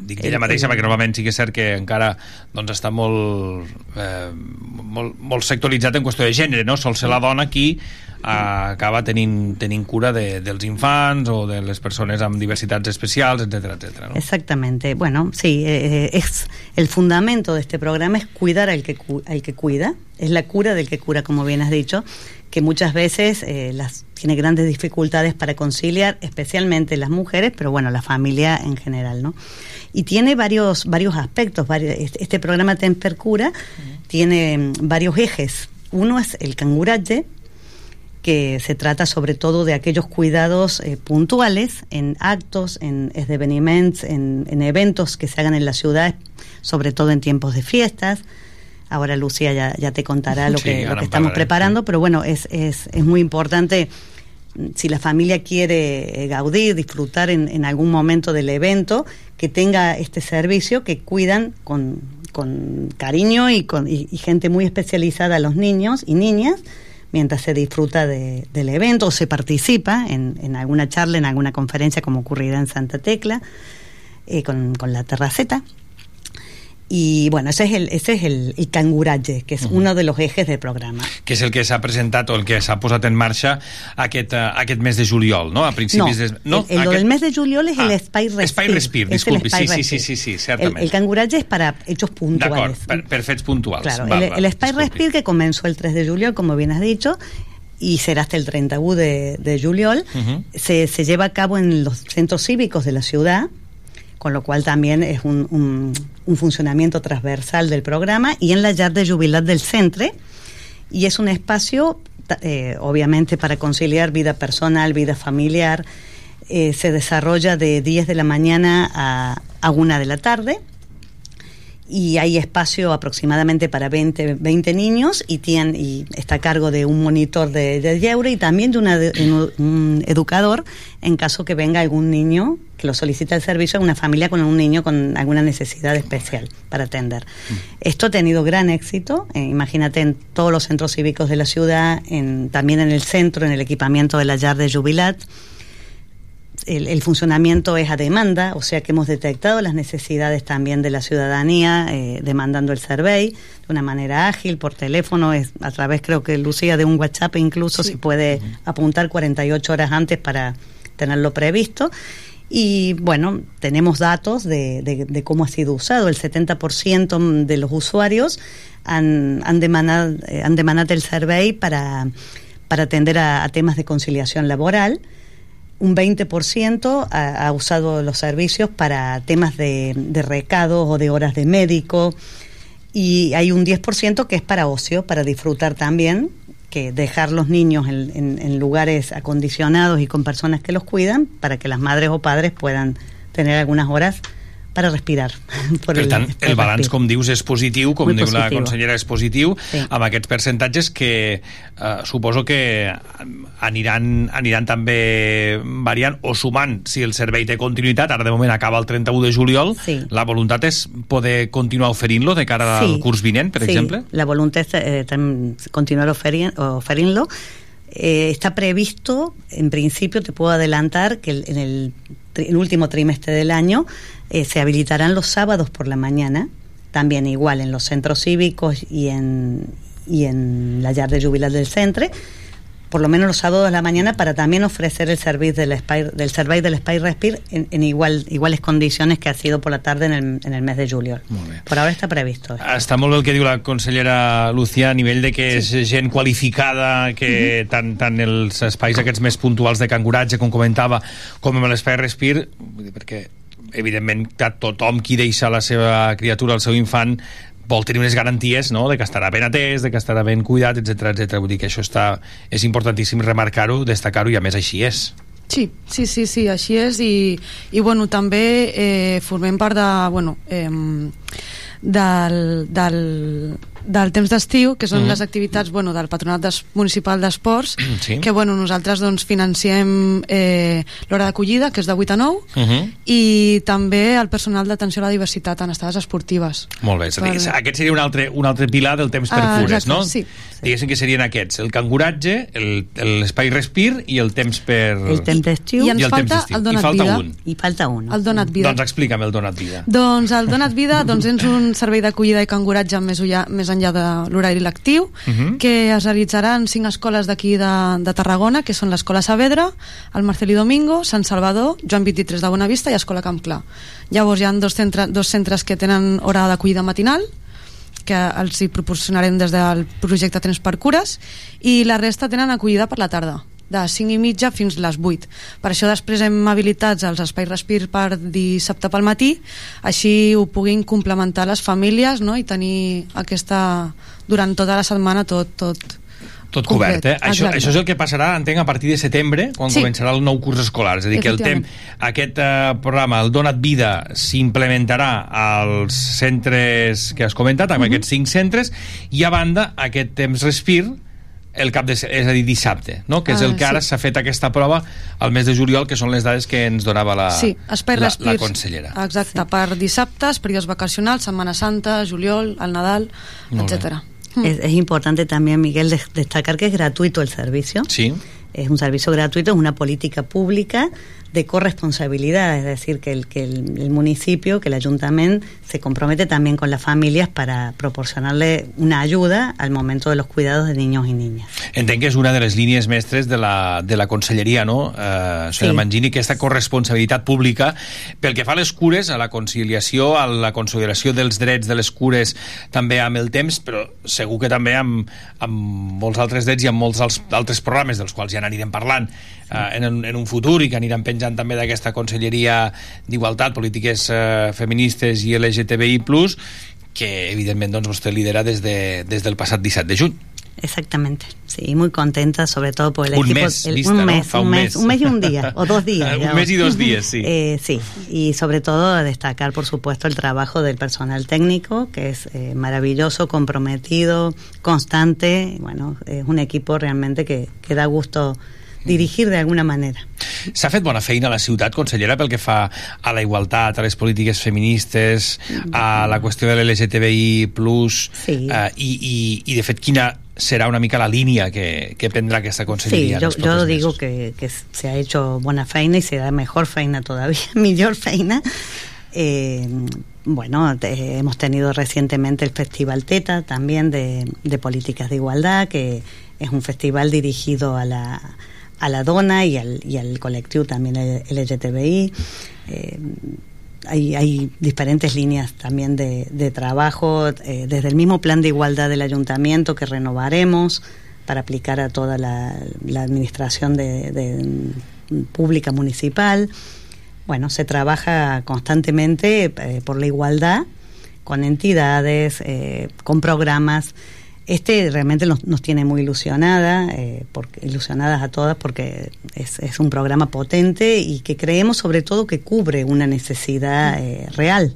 dic d'ella El- mateixa perquè normalment sí que és cert que encara doncs, està molt, eh, molt, molt sectoritzat en qüestió de gènere, no? Sol ser la dona qui eh, acaba tenint, tenint cura de, dels infants o de les persones amb diversitats especials, etc etc. no? Exactamente. Bueno, sí, eh, es el fundamento de este programa es cuidar al que, al que cuida, es la cura del que cura, como bien has dicho, que muchas veces eh, las tiene grandes dificultades para conciliar, especialmente las mujeres, pero bueno, la familia en general, ¿no? Y tiene varios varios aspectos. Varios, este, programa Temper Cura tiene mm, varios ejes. Uno es el canguraje, que se trata sobre todo de aquellos cuidados eh, puntuales en actos, en esdeveniments, en, en eventos que se hagan en la ciudad, sobre todo en tiempos de fiestas. Ahora Lucía ya, ya te contará lo Sí, que, lo ahora que estamos preparando, pero bueno, es, es, es muy importante mm, si la familia quiere eh, gaudir, disfrutar en, en algún momento del evento, que tenga este servicio que cuidan con, con cariño y, con, y, y gente muy especializada a los niños y niñas mientras se disfruta de- del evento o se participa en, en alguna charla, en alguna conferencia como ocurrirá en Santa Tecla, eh, con, con la terraceta. Y bueno, ese es el, ese es el, el canguraje, que es uno de los ejes del programa. que és el que s'ha presentat o el que s'ha posat en marxa aquest, uh, aquest mes de juliol, no? A principis no, de... No, el, el- aquest- mes de juliol es el Ah, Spy Respire. Spy Respire, Es el disculpi, sí, sí, sí, sí, sí, El, certament. el canguraje es para hechos D'acord, puntuales. per, per fets puntuals. Claro, Val, el, val. el Spy Respire que comenzó el 3 de julio, como bien has dicho, y será hasta el 31 de, de juliol, Ujú. se, se lleva a cabo en los centros cívicos de la ciudad, con lo cual también es un, un- un funcionamiento transversal del programa, y en la Llar de Jubilat del Centre, y es un espacio, eh, obviamente, para conciliar vida personal, vida familiar. Eh, se desarrolla de 10 de la mañana a, a 1 de la tarde y hay espacio aproximadamente para 20, 20 niños y, tiene, y está a cargo de un monitor de, de lleure y también de una de- un, un educador en caso que venga algún niño que lo solicita el servicio, una familia con un niño con alguna necesidad especial para atender. Esto ha tenido gran éxito, eh, imagínate en todos los centros cívicos de la ciudad, en, también en el centro, en el equipamiento de la Yard de Jubilat, el, el funcionamiento es a demanda, o sea que hemos detectado las necesidades también de la ciudadanía eh, demandando el survey de una manera ágil, por teléfono, es a través creo que Lucía de un WhatsApp incluso se puede apuntar 48 horas antes para tenerlo previsto. Y bueno, tenemos datos de, de- de cómo ha sido usado. El 70% de los usuarios han, han, demandado, eh, han demandado el survey para, para atender a- a temas de conciliación laboral un 20% ha, ha usado los servicios para temas de, de recados o de horas de médico. Y hay un 10% que es para ocio, para disfrutar también, que dejar los niños en, en- en lugares acondicionados y con personas que los cuidan para que las madres o padres puedan tener algunas horas para respirar. [LAUGHS] por Per tant, per el balanç, com dius, és positiu, com Muy diu la positivo. consellera, és positiu, Sí. amb aquests percentatges que eh, suposo que aniran, aniran també variant o sumant si el servei té continuïtat, ara de moment acaba el 31 de juliol, Sí. la voluntat és poder continuar oferint-lo de cara al Sí. curs vinent, per Sí, exemple? la voluntad es eh, continuar oferi- oferint-lo Eh, está previsto, en principio te puedo adelantar que en el, el último trimestre del año eh, se habilitarán los sábados por la mañana, también igual en los centros cívicos y en, y en la llar de jubilat del centre, por lo menos los sábados de la mañana para también ofrecer el servicio del Spy, del servei del Spy Respir en, en igual, iguales condiciones que ha sido por la tarde en el, en el mes de julio. Por ahora está previsto. Està molt bé el que diu la consellera Lucía a nivell de que és gent qualificada que tant, tant els espais aquests més puntuals de canguratge, com comentava, com amb l'espai Respir, vull dir, perquè evidentment que tothom qui deixa la seva criatura, el seu infant, vol tenir unes garanties no? de que estarà ben atès, de que estarà ben cuidat, etc etc. Vull dir que això està, és importantíssim remarcar-ho, destacar-ho, i a més així és. Sí, sí, sí, sí, així és i, i bueno, també eh, formem part de, bueno, eh, del, del, del temps d'estiu, que són Mhm. les activitats bueno, del Patronat des, Municipal d'Esports, Sí. que bueno, nosaltres doncs, financiem eh, l'hora d'acollida, que és de 8 a 9, Uh -huh. i també el personal d'atenció a la diversitat en estades esportives. Molt bé, és a dir, Per- aquest seria un altre, un altre pilar del temps per Ah, cures, exacte, no? sí. Diguéssim que serien aquests, el canguratge, el- l'espai respir i el temps per... El temps d'estiu I ens el temps falta el donat I falta vida. un. I falta un. El donat vida. Doncs explica'm el donat vida. Doncs el Donat Vida doncs, és un servei d'acollida i canguratge més, ulla, més enllà de l'horari lectiu Mhm. que es realitzarà en cinc escoles d'aquí de, de Tarragona que són l'Escola Saavedra, el Marcelí Domingo, Sant Salvador, Joan 23 de Bonavista i Escola Camp Clar. Llavors hi ha dos, centre, dos centres que tenen hora d'acollida matinal que els hi proporcionarem des del projecte Temps per Cures i la resta tenen acollida per la tarda de 5 i mitja fins les 8 per això després hem habilitats els espais respir per dissabte pel matí així ho puguin complementar les famílies no? i tenir aquesta durant tota la setmana tot, tot Tot cobert, eh? Això, Exacte. això és el que passarà, entenc, a partir de setembre, quan Sí. començarà el nou curs escolar. És a dir, que el tem, aquest eh, programa, el Donat Vida, s'implementarà als centres que has comentat, amb Mhm. aquests cinc centres, i a banda, aquest temps respir, el cap de, és a dir, dissabte, no? que és el Ah, que ara sí. s'ha fet aquesta prova al mes de juliol, que són les dades que ens donava la, sí, espai la, respir la consellera. exacte, per dissabtes, períodos vacacionals Setmana Santa, juliol, el Nadal bé. etcétera. Es, es importante también, Miguel, des- destacar que es gratuito el servicio. Sí. Es un servicio gratuito, es una política pública de corresponsabilidad, es decir, que el, que el, el municipio, que el ayuntamiento se compromete también con las familias para proporcionarle una ayuda al momento de los cuidados de niños y niñas. Entenc que és una de les línies mestres de la, de la conselleria, no? Eh, senyora Sí. Mangini, aquesta corresponsabilitat pública pel que fa a les cures, a la conciliació, a la consideració dels drets de les cures també amb el temps, però segur que també amb, amb molts altres drets i amb molts altres programes dels quals ja n'anirem parlant eh, en, en un futur i que aniran penjant també d'aquesta conselleria d'igualtat, polítiques eh, feministes i LGTBI+, que evidentment doncs, vostè lidera des, de, des del passat 17 de juny. Exactamente, sí, muy contenta, sobre todo por el Un equipo. mes, el- vista, un ¿no? mes, un un mes, mes. un mes y un día, o dos [LAUGHS] días. Un mes y dos días, sí. [LAUGHS] Eh, sí, y sobre todo destacar, por supuesto, el trabajo del personal técnico, que es eh, maravilloso, comprometido, constante. Bueno, es un equipo realmente que, que da gusto dirigir de alguna manera. S'ha fet bona feina a la ciutat, consellera, pel que fa a la igualtat, a les polítiques feministes, a la qüestió de l'LGTBI+, Sí. eh, i, i, i, de fet, quina serà una mica la línia que, que prendrà aquesta Sí, conselleria? yo, els propers yo digo que, que se ha hecho buena feina y será mejor feina todavía, [LAUGHS] mejor feina. Eh, bueno, te- hemos tenido recientemente el Festival TETA también de, de políticas de igualdad, que es un festival dirigido a la, a la dona y al, y al colectivo también LGTBI. Hay, hay diferentes líneas también de, de trabajo, eh, desde el mismo plan de igualdad del ayuntamiento que renovaremos para aplicar a toda la, la administración de, de, mm, pública municipal. Bueno, se trabaja constantemente eh, por la igualdad con entidades, eh, con programas. Este realmente nos, nos tiene muy ilusionada, eh, porque, ilusionadas a todas porque es, es un programa potente y que creemos sobre todo que cubre una necesidad eh, real.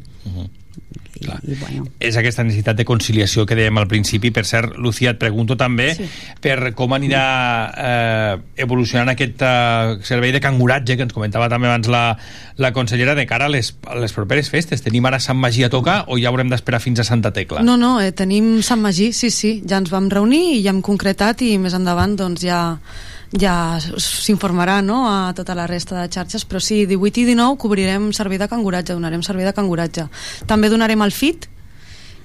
Y i bueno, és aquesta necessitat de conciliació que dèiem al principi. Per cert, Lucía, et pregunto també Sí. per com anirà eh, evolucionant aquest eh, servei de canguratge que ens comentava també abans la, la consellera de cara a les, a les properes festes. Tenim ara Sant Magí a tocar o ja haurem d'esperar fins a Santa Tecla? No, no, eh, tenim Sant Magí, sí, sí, ja ens vam reunir i ja hem concretat i més endavant doncs ja ja s'informarà no, a tota la resta de xarxes, però sí, 18 i 19 cobrirem servei de canguratge, donarem servei de canguratge. També donarem el FIT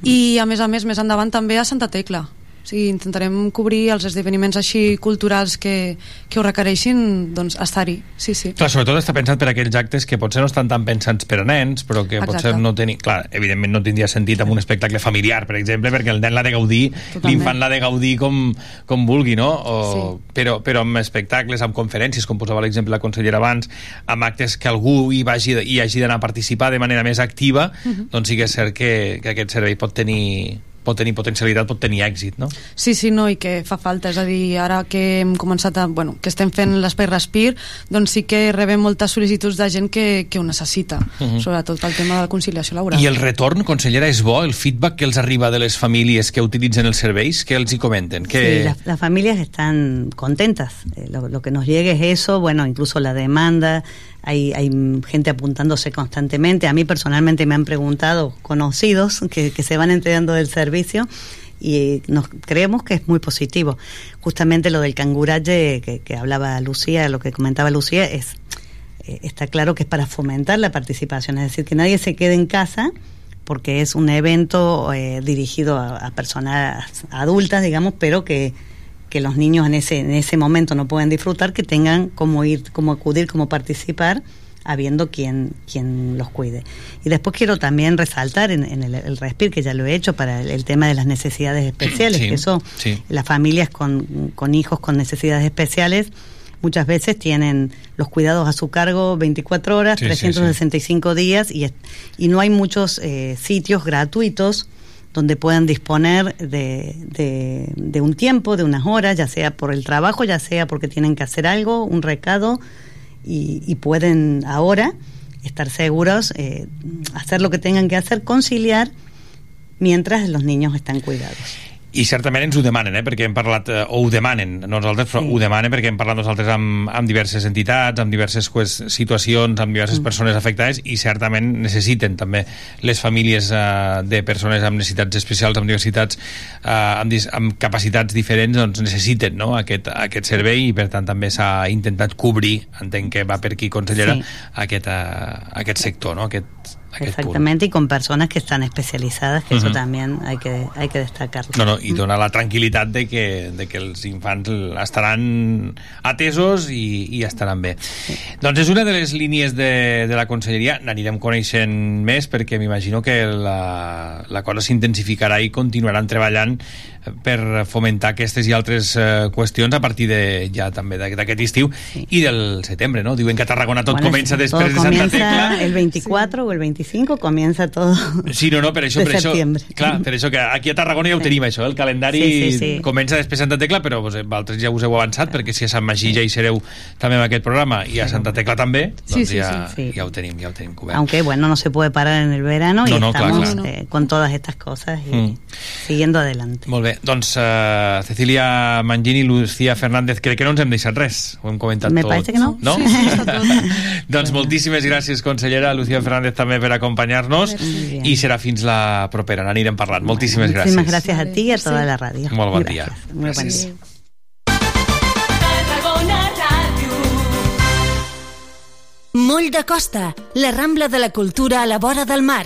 i a més a més més endavant també a Santa Tecla. O sigui, intentarem cobrir els esdeveniments així culturals que, que ho requereixin, doncs estar-hi, sí, sí. Clar, sobretot està pensat per aquells actes que potser no estan tan pensats per a nens, però que Exacte. potser no tenen... Clar, evidentment no tindria sentit amb un espectacle familiar, per exemple, perquè el nen l'ha de gaudir, l'infant l'ha de gaudir com, com vulgui, no? O, sí. però, però amb espectacles, amb conferències, com posava l'exemple la consellera abans, amb actes que algú hi, vagi, hi hagi d'anar a participar de manera més activa, Mhm. doncs sí que és cert que, que aquest servei pot tenir pot tenir potencialitat, pot tenir èxit, no? Sí, sí, no, i que fa falta, és a dir, ara que hem començat a, bueno, que estem fent l'espai Respir, doncs sí que rebem moltes sol·licituds de gent que, que ho necessita, Mhm. sobretot pel tema de la conciliació laboral. I el retorn, consellera, és bo? El feedback que els arriba de les famílies que utilitzen els serveis? Què els hi comenten? Que... Sí, las, las familias están contentas. Eh, lo, lo que nos llegue es eso, bueno, incluso la demanda, hay, hay gente apuntándose constantemente. A mí personalmente me han preguntado conocidos que, se van enterando del servicio y nos creemos que es muy positivo. Justamente lo del canguraje que, hablaba Lucía, lo que comentaba Lucía, es eh, está claro que es para fomentar la participación, es decir, que nadie se quede en casa porque es un evento eh, dirigido a personas adultas, digamos, pero que, que los niños en ese, en ese momento no pueden disfrutar, que tengan cómo ir, cómo acudir, cómo participar, habiendo quien, quien los cuide. Y después quiero también resaltar en, en el, el respir, que ya lo he hecho, para el, el tema de las necesidades [CLEARS THROAT] especiales, Sí, que eso sí. las familias con, con hijos con necesidades especiales muchas veces tienen los cuidados a su cargo 24 horas, Sí, sí, 365 días y, es- y no hay muchos eh, sitios gratuitos donde puedan disponer de, de- un tiempo, de unas horas, ya sea por el trabajo, ya sea porque tienen que hacer algo, un recado, y, y pueden ahora estar seguros, eh, hacer lo que tengan que hacer, conciliar mientras los niños están cuidados. I certament ens ho demanen, eh? perquè hem parlat, eh, o ho demanen, no nosaltres, però Sí. ho demanen perquè hem parlat nosaltres amb, amb diverses entitats, amb diverses pues, situacions, amb diverses Mm. persones afectades i certament necessiten també les famílies eh, de persones amb necessitats especials, amb diversitats, eh, amb, amb capacitats diferents, doncs necessiten no? aquest, aquest servei i per tant també s'ha intentat cobrir, entenc que va per aquí, consellera, Sí. aquest, eh, aquest sector, no? aquest, punt. Exactamente, y con personas que están especializadas, que Ujú. eso también hay que, hay que destacarlo. No, no, i dona la tranquil·litat de que, de que els infants estaran atesos i, i estaran bé. Doncs és una de les línies de, de la conselleria, n'anirem coneixent més perquè m'imagino que la, la cosa s'intensificarà i continuaran treballant per fomentar aquestes i altres eh, qüestions a partir de ja també d'aquest estiu i del setembre, no? Diuen que a Tarragona tot Bueno, comença todo després de Santa comienza Tecla. el 24 o el 25, comienza todo. [LAUGHS] Sí, no, no, per això, de per això, clar, per això que aquí a Tarragona ja ho tenim, això, el calendari Sí, sí, sí. comença després Santa Tecla, però vos, vosaltres ja us heu avançat, perquè si a Sant Magí ja hi sereu també amb aquest programa, i a Santa Tecla també, Sí, doncs sí, ja, sí, sí. ja ho tenim, ja ho tenim cobert. Aunque bueno, no se puede parar en el verano No, y no, clar, estamos clar. eh, con todas estas cosas y Mm. siguiendo adelante. Molt bé, doncs uh, Cecilia Mangini i Lucía Fernández, crec que no ens hem deixat res, ho hem comentat Me tot. parece que no. No? Sí, sí, tot. [LAUGHS] doncs moltíssimes gràcies, consellera, Lucía Fernández també per acompanyar-nos, i serà fins la propera, n'anirem parlant. Moltíssimes gràcies. Muchísimas gracias a ti y a toda la radio. Molt bon Gracias. dia. Muy buen Gràcies. Ràdio. Moll de Costa, la Rambla de la Cultura a la vora del mar.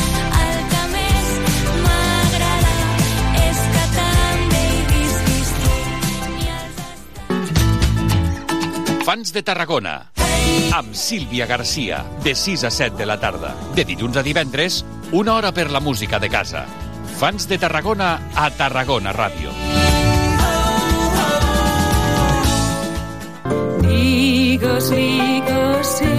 Fans de Tarragona amb Sílvia Garcia de 6 a 7 de la tarda de dilluns a divendres una hora per la música de casa Fans de Tarragona a Tarragona Ràdio sí.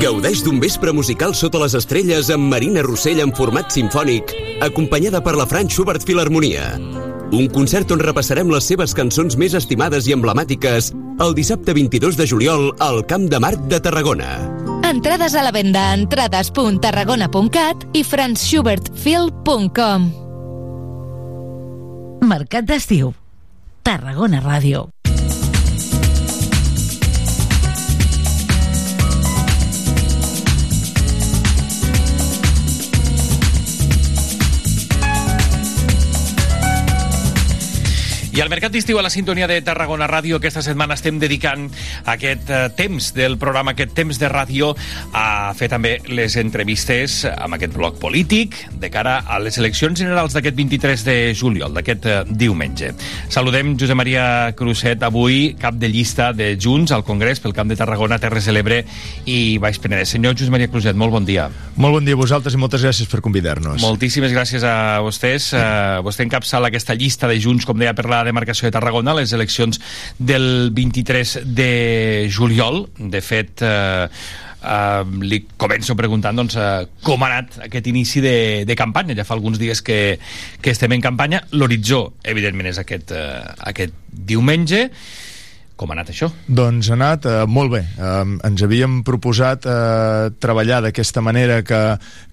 Gaudeix d'un vespre musical sota les estrelles amb Marina Rossell en format sinfònic, acompanyada per la Frank Schubert Filharmonia. Un concert on repassarem les seves cançons més estimades i emblemàtiques el dissabte 22 de juliol al Camp de Marc de Tarragona. Entrades a la venda a entrades.tarragona.cat i franzschubertfil.com Mercat d'estiu. Tarragona Ràdio. I al Mercat d'Estiu a la sintonia de Tarragona Ràdio aquesta setmana estem dedicant aquest eh, temps del programa, aquest temps de ràdio a fer també les entrevistes amb aquest bloc polític de cara a les eleccions generals d'aquest 23 de juliol, d'aquest eh, diumenge. Saludem Josep Maria Cruzet, avui cap de llista de Junts al Congrés pel Camp de Tarragona, Terres de l'Ebre i Baix Penedès. Senyor Josep Maria Cruzet, molt bon dia. Molt bon dia a vosaltres i moltes gràcies per convidar-nos. Moltíssimes gràcies a vostès. Uh, vostè encapçala aquesta llista de Junts, com deia, per la demarcació de Tarragona, les eleccions del 23 de juliol. De fet, eh, Uh, li començo preguntant doncs, uh, com ha anat aquest inici de, de campanya. Ja fa alguns dies que, que estem en campanya. L'horitzó, evidentment, és aquest, uh, aquest diumenge. Com ha anat això? Doncs ha anat eh, molt bé. Eh, ens havíem proposat eh, treballar d'aquesta manera que,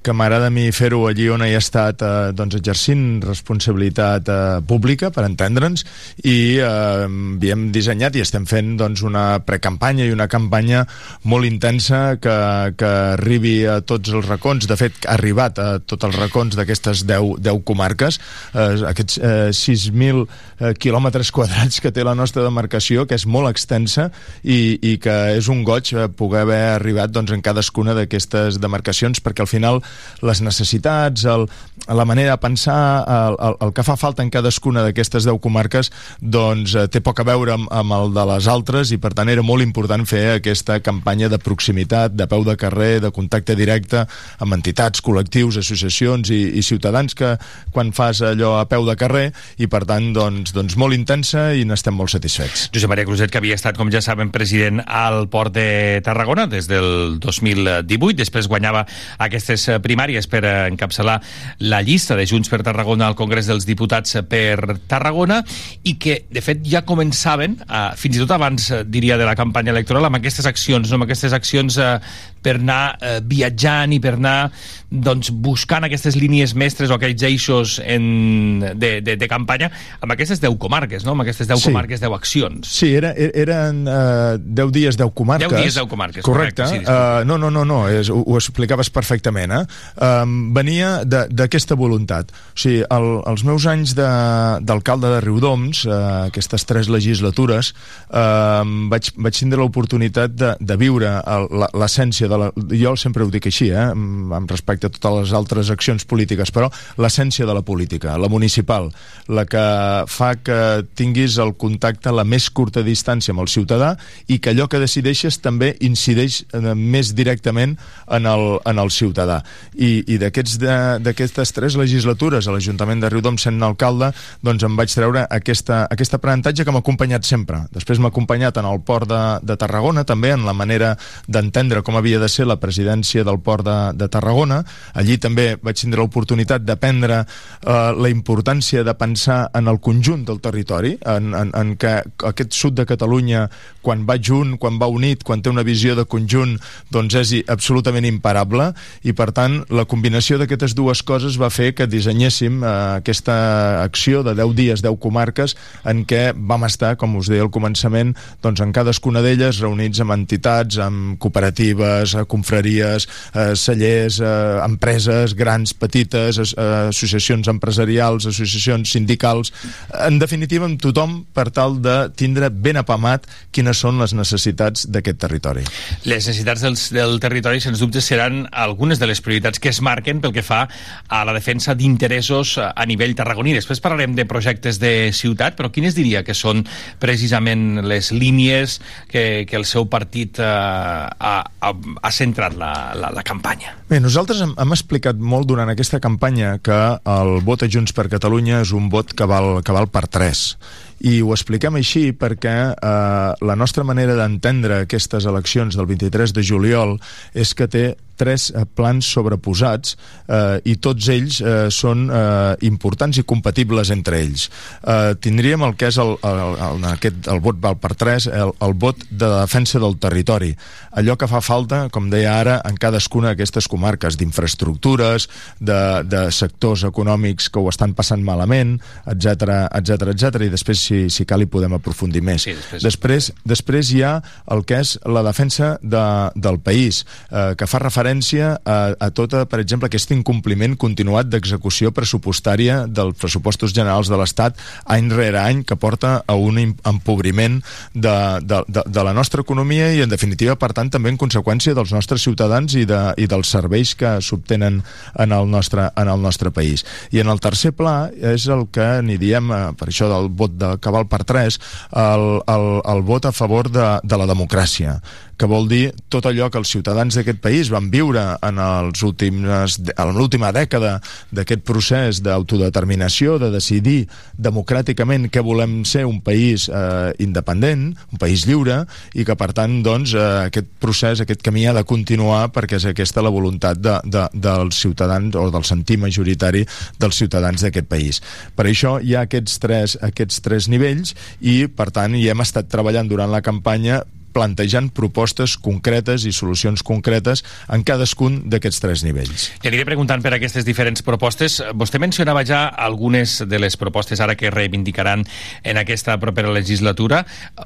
que m'agrada a mi fer-ho allí on he estat eh, doncs exercint responsabilitat eh, pública, per entendre'ns, i eh, havíem dissenyat i estem fent doncs, una precampanya i una campanya molt intensa que, que arribi a tots els racons. De fet, ha arribat a tots els racons d'aquestes 10, 10 comarques, eh, aquests eh, 6.000 eh, quilòmetres quadrats que té la nostra demarcació, que és molt extensa i, i que és un goig eh, poder haver arribat doncs, en cadascuna d'aquestes demarcacions perquè al final les necessitats, el, la manera de pensar, el, el, el que fa falta en cadascuna d'aquestes 10 comarques doncs eh, té poc a veure amb, amb el de les altres i per tant era molt important fer aquesta campanya de proximitat, de peu de carrer, de contacte directe amb entitats, col·lectius, associacions i, i ciutadans que quan fas allò a peu de carrer i per tant doncs, doncs molt intensa i n'estem molt satisfets. Josep Maria Cruzet, que havia estat, com ja saben, president al Port de Tarragona des del 2018. Després guanyava aquestes eh, primàries per eh, encapçalar la llista de Junts per Tarragona al Congrés dels Diputats per Tarragona i que, de fet, ja començaven, eh, fins i tot abans, eh, diria, de la campanya electoral, amb aquestes accions, no? amb aquestes accions eh, per anar eh, viatjant i per anar doncs, buscant aquestes línies mestres o aquells eixos en, de, de, de campanya amb aquestes 10 comarques, no? amb aquestes 10 Sí. comarques, 10 accions. Sí, era, er- eren uh, 10 dies, 10 comarques. 10 dies, 10 comarques, Correcte. correcte, sí, uh, no, no, no, no és, ho, ho explicaves perfectament. Eh? Um, venia d'aquesta voluntat. O sigui, el, els meus anys de- d'alcalde de, de Riudoms, uh, aquestes tres legislatures, uh, vaig, vaig tindre l'oportunitat de, de viure l'essència de la... Jo sempre ho dic així, eh? amb respecte a totes les altres accions polítiques, però l'essència de la política, la municipal, la que fa que tinguis el contacte la més curta distància amb el ciutadà i que allò que decideixes també incideix eh, més directament en el, en el ciutadà. I, i d'aquestes tres legislatures a l'Ajuntament de Riudoms sent alcalde, doncs em vaig treure aquesta, aquest aprenentatge que m'ha acompanyat sempre. Després m'ha acompanyat en el port de, de Tarragona, també en la manera d'entendre com havia de ser la presidència del port de, de Tarragona. Allí també vaig tindre l'oportunitat d'aprendre eh, la importància de pensar en el conjunt del territori, en, en, en que aquest sud de Catalunya, quan va junt, quan va unit, quan té una visió de conjunt, doncs és absolutament imparable, i per tant la combinació d'aquestes dues coses va fer que dissenyéssim eh, aquesta acció de 10 dies, 10 comarques, en què vam estar, com us deia al començament, doncs en cadascuna d'elles reunits amb entitats, amb cooperatives, eh, confraries, eh, cellers, eh, empreses grans, petites, eh, associacions empresarials, associacions sindicals, en definitiva amb tothom per tal de tindre ben apamat quines són les necessitats d'aquest territori. Les necessitats del, del territori, sens dubte, seran algunes de les prioritats que es marquen pel que fa a la defensa d'interessos a nivell tarragoní. Després parlarem de projectes de ciutat, però quines diria que són precisament les línies que, que el seu partit eh, ha, ha, ha centrat la, la, la campanya? Bé, nosaltres hem, hem explicat molt durant aquesta campanya que el vot a Junts per Catalunya és un vot que val, que val per 3 i ho expliquem així perquè eh, la nostra manera d'entendre aquestes eleccions del 23 de juliol és que té tres eh, plans sobreposats eh, i tots ells eh, són eh, importants i compatibles entre ells. Eh, tindríem el que és el, el, el, aquest, el vot val per 3, el, el vot de defensa del territori. Allò que fa falta, com deia ara, en cadascuna d'aquestes comarques, d'infraestructures, de, de sectors econòmics que ho estan passant malament, etc etc etc i després, si, si cal, hi podem aprofundir més. Sí, després- després, després hi ha el que és la defensa de, del país, eh, que fa referència a, a tota, per exemple, aquest incompliment continuat d'execució pressupostària dels pressupostos generals de l'Estat any rere any, que porta a un im- empobriment de, de, de, de la nostra economia i, en definitiva, per tant, també en conseqüència dels nostres ciutadans i, de, i dels serveis que s'obtenen en, el nostre, en el nostre país. I en el tercer pla és el que n'hi diem, eh, per això del vot de cabal per 3, el, el, el vot a favor de, de la democràcia que vol dir tot allò que els ciutadans d'aquest país van viure en els últims, en l'última dècada d'aquest procés d'autodeterminació, de decidir democràticament que volem ser un país eh, independent, un país lliure, i que per tant doncs, eh, aquest procés, aquest camí ha de continuar perquè és aquesta la voluntat de, de, dels ciutadans o del sentir majoritari dels ciutadans d'aquest país. Per això hi ha aquests tres, aquests tres nivells i per tant hi hem estat treballant durant la campanya plantejant propostes concretes i solucions concretes en cadascun d'aquests tres nivells. Li aniré preguntant per aquestes diferents propostes. Vostè mencionava ja algunes de les propostes ara que reivindicaran en aquesta propera legislatura.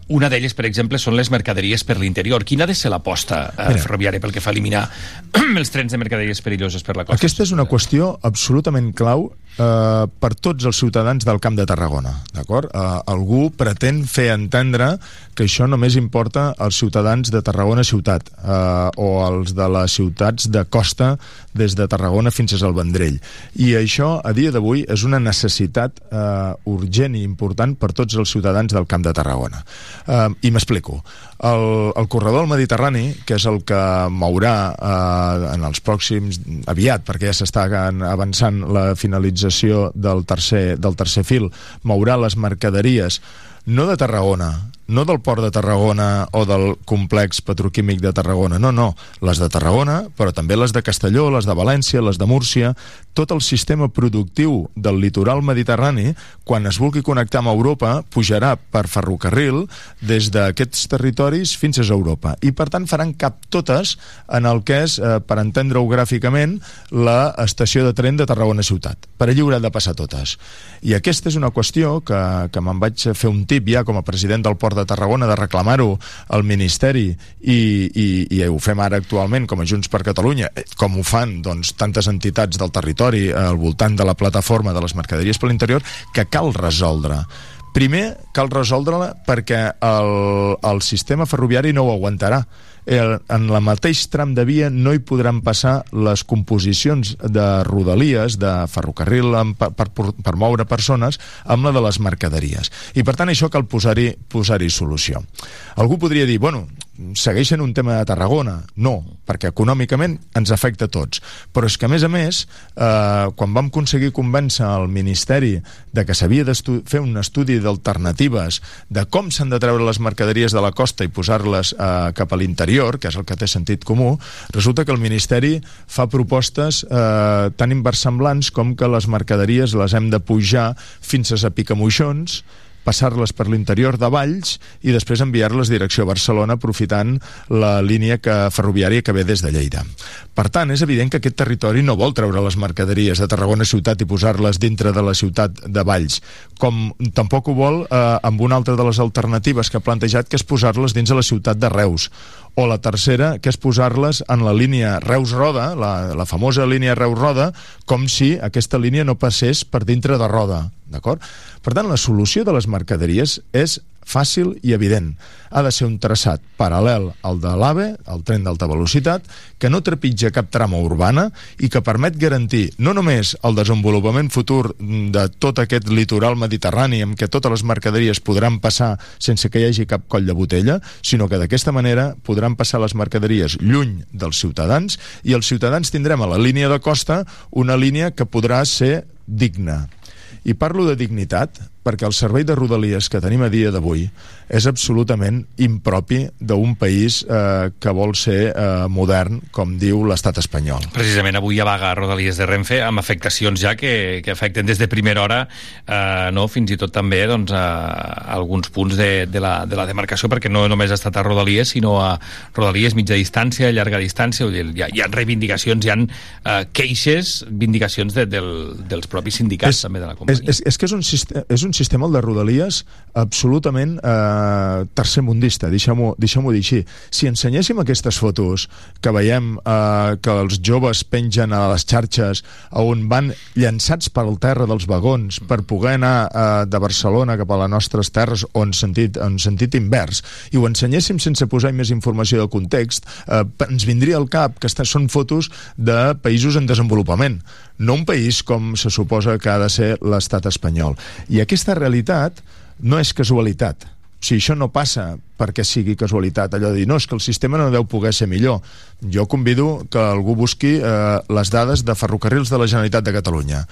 Una d'elles, per exemple, són les mercaderies per l'interior. Quina ha de ser l'aposta eh, ferroviària pel que fa a eliminar [CLEARS THROAT] els trens de mercaderies perilloses per la costa? Aquesta és una qüestió absolutament clau eh, per tots els ciutadans del Camp de Tarragona, d'acord? Eh, algú pretén fer entendre que això només importa als ciutadans de Tarragona ciutat eh, o als de les ciutats de costa des de Tarragona fins al Vendrell. I això, a dia d'avui, és una necessitat eh, urgent i important per tots els ciutadans del Camp de Tarragona. Eh, I m'explico. El, el corredor del Mediterrani, que és el que mourà eh, en els pròxims aviat, perquè ja s'està avançant la finalització del tercer, del tercer fil, mourà les mercaderies no de Tarragona, no del port de Tarragona o del complex petroquímic de Tarragona, no, no, les de Tarragona, però també les de Castelló, les de València, les de Múrcia, tot el sistema productiu del litoral mediterrani, quan es vulgui connectar amb Europa, pujarà per ferrocarril des d'aquests territoris fins a Europa. I, per tant, faran cap totes en el que és, eh, per entendre-ho gràficament, la estació de tren de Tarragona Ciutat. Per allí haurà de passar totes. I aquesta és una qüestió que, que me'n vaig fer un tip ja com a president del Port de Tarragona de reclamar-ho al Ministeri i, i, i ho fem ara actualment com a Junts per Catalunya, eh, com ho fan doncs, tantes entitats del territori al voltant de la plataforma de les mercaderies per l'interior, que cal resoldre. Primer, cal resoldre-la perquè el, el sistema ferroviari no ho aguantarà. En la mateix tram de via no hi podran passar les composicions de rodalies, de ferrocarril per, per, per moure persones, amb la de les mercaderies. I per tant això cal posar-hi posar, solució. Algú podria dir, bueno, segueixen un tema de Tarragona. No, perquè econòmicament ens afecta tots. Però és que, a més a més, eh, quan vam aconseguir convèncer el Ministeri de que s'havia de fer un estudi d'alternatives de com s'han de treure les mercaderies de la costa i posar-les eh, cap a l'interior, que és el que té sentit comú, resulta que el Ministeri fa propostes eh, tan inversemblants com que les mercaderies les hem de pujar fins a Picamoixons, passar-les per l'interior de Valls i després enviar-les direcció a Barcelona aprofitant la línia que, ferroviària que ve des de Lleida. Per tant, és evident que aquest territori no vol treure les mercaderies de Tarragona ciutat i posar-les dintre de la ciutat de Valls, com tampoc ho vol eh, amb una altra de les alternatives que ha plantejat, que és posar-les dins de la ciutat de Reus, o la tercera, que és posar-les en la línia Reus-Roda, la, la famosa línia Reus-Roda, com si aquesta línia no passés per dintre de Roda, d'acord? Per tant, la solució de les mercaderies és fàcil i evident. Ha de ser un traçat paral·lel al de l'AVE, el tren d'alta velocitat, que no trepitja cap trama urbana i que permet garantir no només el desenvolupament futur de tot aquest litoral mediterrani amb què totes les mercaderies podran passar sense que hi hagi cap coll de botella, sinó que d'aquesta manera podran passar les mercaderies lluny dels ciutadans i els ciutadans tindrem a la línia de costa una línia que podrà ser digna. I parlo de dignitat perquè el servei de rodalies que tenim a dia d'avui és absolutament impropi d'un país eh, que vol ser eh, modern, com diu l'estat espanyol. Precisament avui hi ha vaga a Rodalies de Renfe amb afectacions ja que, que afecten des de primera hora eh, no, fins i tot també doncs, a, a alguns punts de, de, la, de la demarcació perquè no només ha estat a Rodalies sinó a Rodalies mitja distància, llarga distància hi ha, hi ha reivindicacions, hi ha eh, queixes, vindicacions de, del, dels propis sindicats és, també de la companyia. És, és, és que és un, sistema, és un sistema, el de Rodalies, absolutament eh, tercermundista, deixem-ho deixem dir així. Si ensenyéssim aquestes fotos que veiem eh, que els joves pengen a les xarxes on van llançats pel terra dels vagons per poder anar eh, de Barcelona cap a les nostres terres o en sentit, en sentit invers, i ho ensenyéssim sense posar més informació del context, eh, ens vindria al cap que està, són fotos de països en desenvolupament no un país com se suposa que ha de ser l'estat espanyol. I aquesta realitat no és casualitat. O sigui, això no passa perquè sigui casualitat, allò de dir, no, és que el sistema no deu poder ser millor. Jo convido que algú busqui eh, les dades de ferrocarrils de la Generalitat de Catalunya.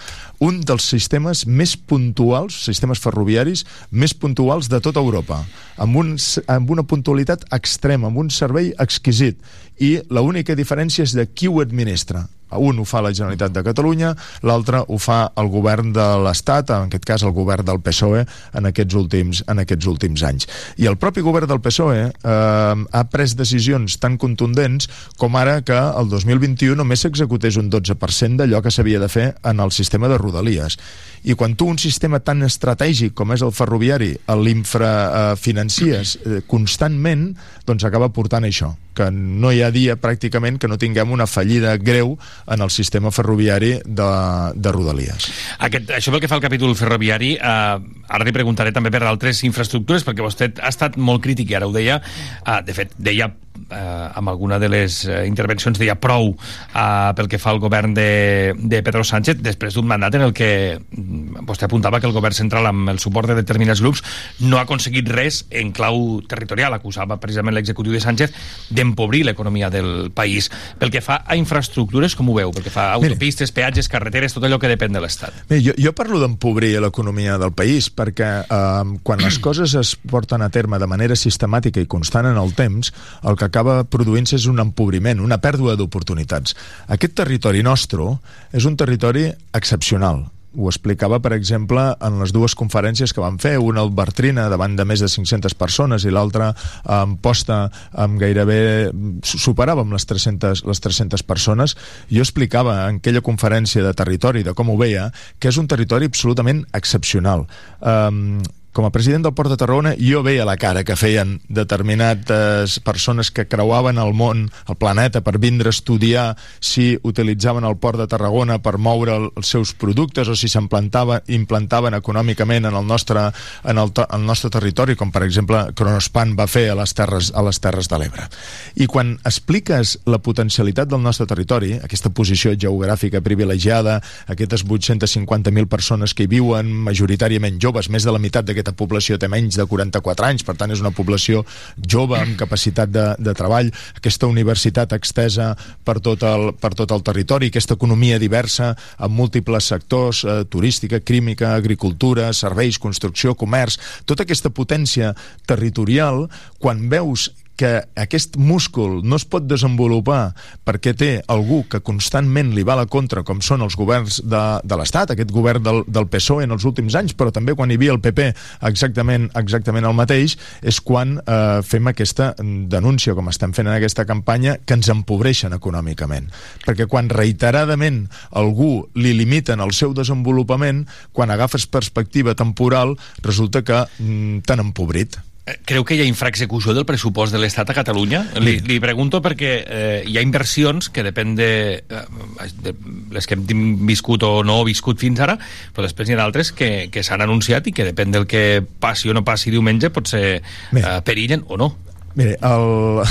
Un dels sistemes més puntuals, sistemes ferroviaris, més puntuals de tota Europa, amb, un, amb una puntualitat extrema, amb un servei exquisit, i l'única diferència és de qui ho administra. Un ho fa la Generalitat de Catalunya, l'altre ho fa el govern de l'Estat, en aquest cas el govern del PSOE, en aquests últims, en aquests últims anys. I el propi govern del PSOE eh, ha pres decisions tan contundents com ara que el 2021 només s'executés un 12% d'allò que s'havia de fer en el sistema de rodalies. I quan tu un sistema tan estratègic com és el ferroviari l'infrafinancies eh, eh, constantment, doncs acaba portant això, que no hi ha dia pràcticament que no tinguem una fallida greu en el sistema ferroviari de, de Rodalies. Aquest, això pel que fa al capítol ferroviari, eh, ara li preguntaré també per altres infraestructures, perquè vostè ha estat molt crític i ara ho deia, eh, de fet, deia eh, amb alguna de les eh, intervencions deia prou eh, pel que fa al govern de, de Pedro Sánchez després d'un mandat en el que mm, vostè apuntava que el govern central amb el suport de determinats grups no ha aconseguit res en clau territorial, acusava precisament l'executiu de Sánchez d'empobrir l'economia del país. Pel que fa a infraestructures, com ho veu? Pel que fa a autopistes, peatges, carreteres, tot allò que depèn de l'Estat. Jo, jo parlo d'empobrir l'economia del país perquè eh, quan les coses es porten a terme de manera sistemàtica i constant en el temps, el que acaba produint-se és un empobriment, una pèrdua d'oportunitats. Aquest territori nostre és un territori excepcional, ho explicava, per exemple, en les dues conferències que vam fer, una al Bertrina davant de més de 500 persones i l'altra en posta amb gairebé superàvem les 300, les 300 persones. Jo explicava en aquella conferència de territori, de com ho veia, que és un territori absolutament excepcional. Um, com a president del Port de Tarragona jo veia la cara que feien determinades persones que creuaven el món, el planeta, per vindre a estudiar si utilitzaven el Port de Tarragona per moure els seus productes o si s'implantaven implantaven econòmicament en el nostre, en el, el nostre territori, com per exemple Cronospan va fer a les Terres, a les terres de l'Ebre. I quan expliques la potencialitat del nostre territori, aquesta posició geogràfica privilegiada, aquestes 850.000 persones que hi viuen, majoritàriament joves, més de la meitat d'aquesta població té menys de 44 anys, per tant és una població jove amb capacitat de, de treball, aquesta universitat extesa per tot, el, per tot el territori, aquesta economia diversa amb múltiples sectors, eh, turística, química, agricultura, serveis, construcció, comerç, tota aquesta potència territorial, quan veus que aquest múscul no es pot desenvolupar perquè té algú que constantment li va a la contra, com són els governs de, de l'Estat, aquest govern del, del PSOE en els últims anys, però també quan hi havia el PP exactament exactament el mateix, és quan eh, fem aquesta denúncia, com estem fent en aquesta campanya, que ens empobreixen econòmicament. Perquè quan reiteradament algú li limiten el seu desenvolupament, quan agafes perspectiva temporal, resulta que mm, t'han empobrit. Eh, Creu que hi ha infraexecució del pressupost de l'Estat a Catalunya? Li, li pregunto perquè eh, hi ha inversions que depèn de, eh, de les que hem viscut o no viscut fins ara, però després hi ha d'altres que, que s'han anunciat i que depèn del que passi o no passi diumenge potser eh, perillen o no. Mire, el...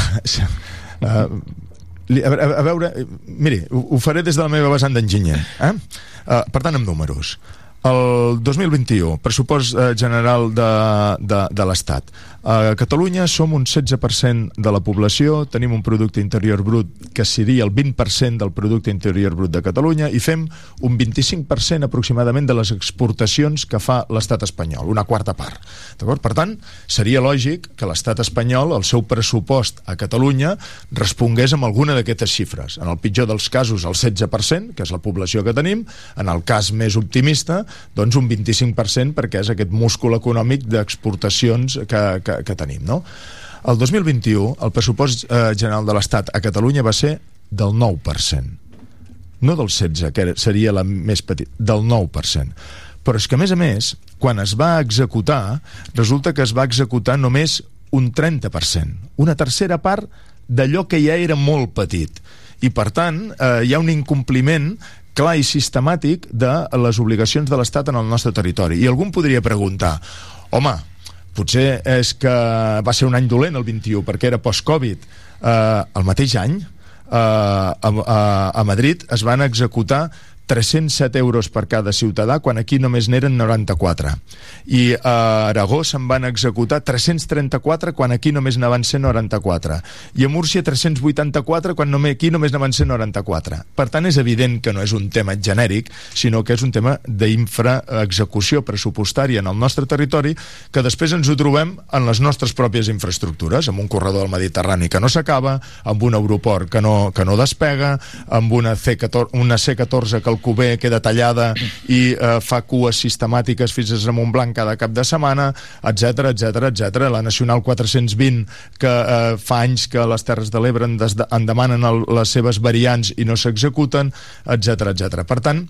Uh, [LAUGHS] li- a, a, a veure, eh, miri, ho, ho faré des de la meva vessant d'enginyer. Eh? Uh, per tant, amb números. El 2021, pressupost eh, general de, de, de l'Estat. A Catalunya som un 16% de la població, tenim un producte interior brut que seria el 20% del producte interior brut de Catalunya i fem un 25% aproximadament de les exportacions que fa l'estat espanyol, una quarta part. Per tant, seria lògic que l'estat espanyol, el seu pressupost a Catalunya, respongués amb alguna d'aquestes xifres. En el pitjor dels casos, el 16%, que és la població que tenim, en el cas més optimista, doncs un 25% perquè és aquest múscul econòmic d'exportacions que, que, que tenim, no? El 2021, el pressupost eh, general de l'Estat a Catalunya va ser del 9%. No del 16%, que seria la més petita, del 9%. Però és que, a més a més, quan es va executar, resulta que es va executar només un 30%, una tercera part d'allò que ja era molt petit. I, per tant, eh, hi ha un incompliment clar i sistemàtic de les obligacions de l'Estat en el nostre territori. I algú podria preguntar, home, potser és que va ser un any dolent el 21 perquè era post-Covid. Eh, el mateix any, eh, a, a, a Madrid es van executar 307 euros per cada ciutadà, quan aquí només n'eren 94. I a Aragó se'n van executar 334, quan aquí només ne van ser 94. I a Múrcia 384, quan només, aquí només ne van ser 94. Per tant, és evident que no és un tema genèric, sinó que és un tema d'infraexecució pressupostària en el nostre territori, que després ens ho trobem en les nostres pròpies infraestructures, amb un corredor del Mediterrani que no s'acaba, amb un aeroport que no, que no despega, amb una C14, una C14 que el Cuber queda tallada i eh, fa cues sistemàtiques fins a Montblanc cada cap de setmana, etc etc etc. La Nacional 420 que eh, fa anys que les Terres de l'Ebre en, en demanen el, les seves variants i no s'executen, etc etc. Per tant,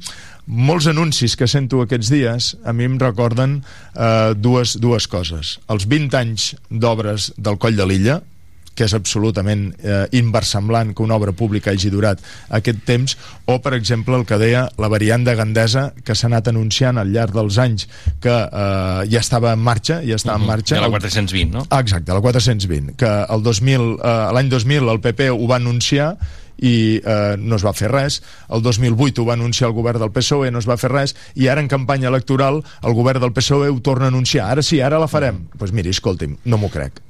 molts anuncis que sento aquests dies a mi em recorden eh, dues, dues coses. Els 20 anys d'obres del Coll de l'Illa, que és absolutament eh, inversemblant que una obra pública hagi durat aquest temps, o, per exemple, el que deia la variant de Gandesa, que s'ha anat anunciant al llarg dels anys que eh, ja estava en marxa, ja estava en marxa. De la 420, no? Ah, exacte, la 420, que el 2000, eh, l'any 2000 el PP ho va anunciar i eh, no es va fer res. El 2008 ho va anunciar el govern del PSOE, no es va fer res, i ara en campanya electoral el govern del PSOE ho torna a anunciar. Ara sí, ara la farem. Doncs pues miri, escolti'm, no m'ho crec.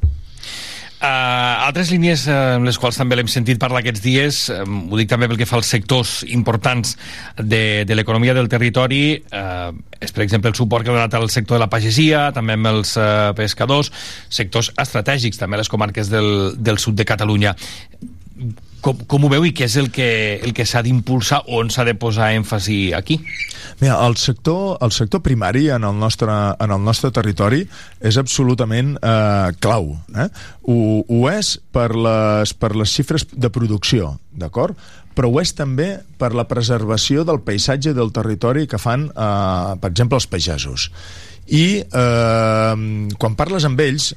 Uh, altres línies uh, amb les quals també l'hem sentit parlar aquests dies, um, ho dic també pel que fa als sectors importants de, de l'economia del territori, uh, és per exemple el suport que ha donat al sector de la pagesia, també amb els uh, pescadors, sectors estratègics també a les comarques del, del sud de Catalunya. Com, com ho veu i què és el que, el que s'ha d'impulsar on s'ha de posar èmfasi aquí? Mira, el sector, el sector primari en el nostre, en el nostre territori és absolutament eh, clau. Eh? Ho, ho és per les, per les xifres de producció, d'acord? però ho és també per la preservació del paisatge del territori que fan, eh, per exemple, els pagesos. I eh, quan parles amb ells,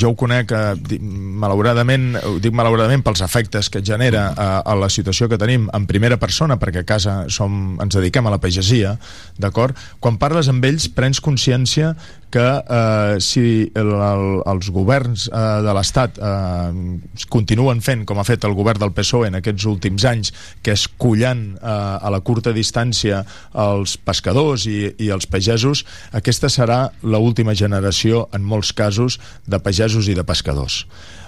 jo ho conec, eh, malauradament, ho dic malauradament pels efectes que genera eh, a la situació que tenim en primera persona, perquè a casa som, ens dediquem a la pagesia, d'acord? Quan parles amb ells prens consciència que eh, si el, el, els governs eh, de l'Estat eh, continuen fent com ha fet el govern del PSOE en aquests últims anys, que és collant eh, a la curta distància els pescadors i, i els pagesos, aquesta serà l'última generació, en molts casos, de pagesos i de pescadors.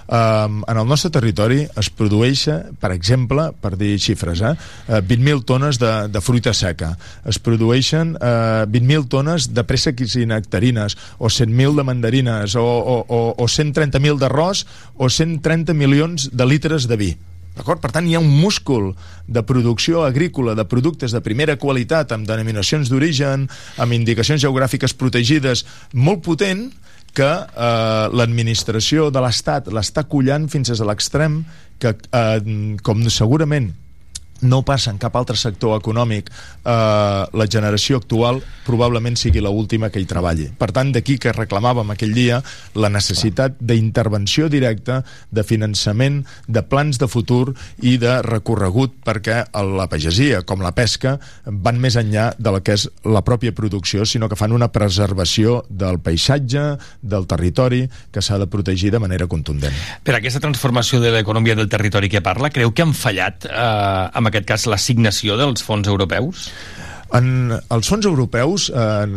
Um, en el nostre territori es produeix, per exemple, per dir xifres, eh, uh, 20.000 tones de, de fruita seca, es produeixen uh, 20.000 tones de préssecs i nectarines, o 100.000 de mandarines o, o, o, o 130.000 d'arròs o 130 milions de litres de vi. D'acord? Per tant, hi ha un múscul de producció agrícola de productes de primera qualitat, amb denominacions d'origen, amb indicacions geogràfiques protegides, molt potent, que eh, l'administració de l'Estat l'està collant fins a l'extrem que, eh, com segurament no passa en cap altre sector econòmic eh, la generació actual probablement sigui la última que hi treballi. Per tant, d'aquí que reclamàvem aquell dia la necessitat d'intervenció directa, de finançament, de plans de futur i de recorregut perquè la pagesia, com la pesca, van més enllà de la que és la pròpia producció, sinó que fan una preservació del paisatge, del territori, que s'ha de protegir de manera contundent. Per aquesta transformació de l'economia del territori que parla, creu que han fallat, eh, en aquest cas, l'assignació dels fons europeus? En els fons europeus, eh,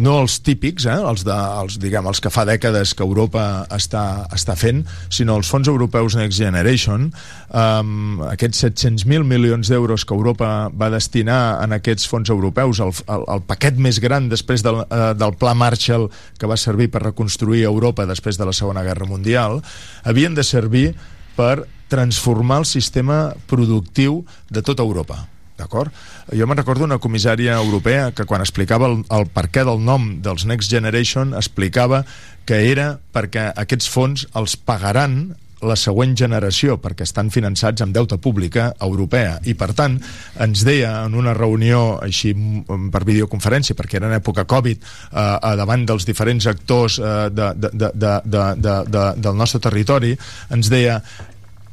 no els típics, eh, els, de, els, diguem, els que fa dècades que Europa està, està fent, sinó els fons europeus Next Generation, eh, aquests 700.000 milions d'euros que Europa va destinar en aquests fons europeus, el, el, el paquet més gran després del, eh, del Pla Marshall que va servir per reconstruir Europa després de la Segona Guerra Mundial, havien de servir per transformar el sistema productiu de tota Europa d'acord? Jo me'n recordo una comissària europea que quan explicava el, el per què del nom dels Next Generation explicava que era perquè aquests fons els pagaran la següent generació, perquè estan finançats amb deute pública europea. I, per tant, ens deia en una reunió així mm, per videoconferència, perquè era en època Covid, eh, davant dels diferents actors eh, de, de, de, de, de, de, del nostre territori, ens deia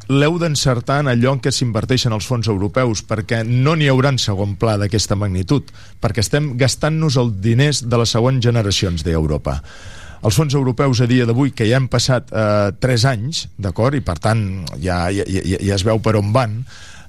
l'heu d'encertar en allò en què s'inverteixen els fons europeus, perquè no n'hi haurà en segon pla d'aquesta magnitud, perquè estem gastant-nos els diners de les següents generacions d'Europa. Els fons europeus a dia d'avui, que ja han passat eh, 3 anys, d'acord, i per tant ja, ja, ja, ja es veu per on van,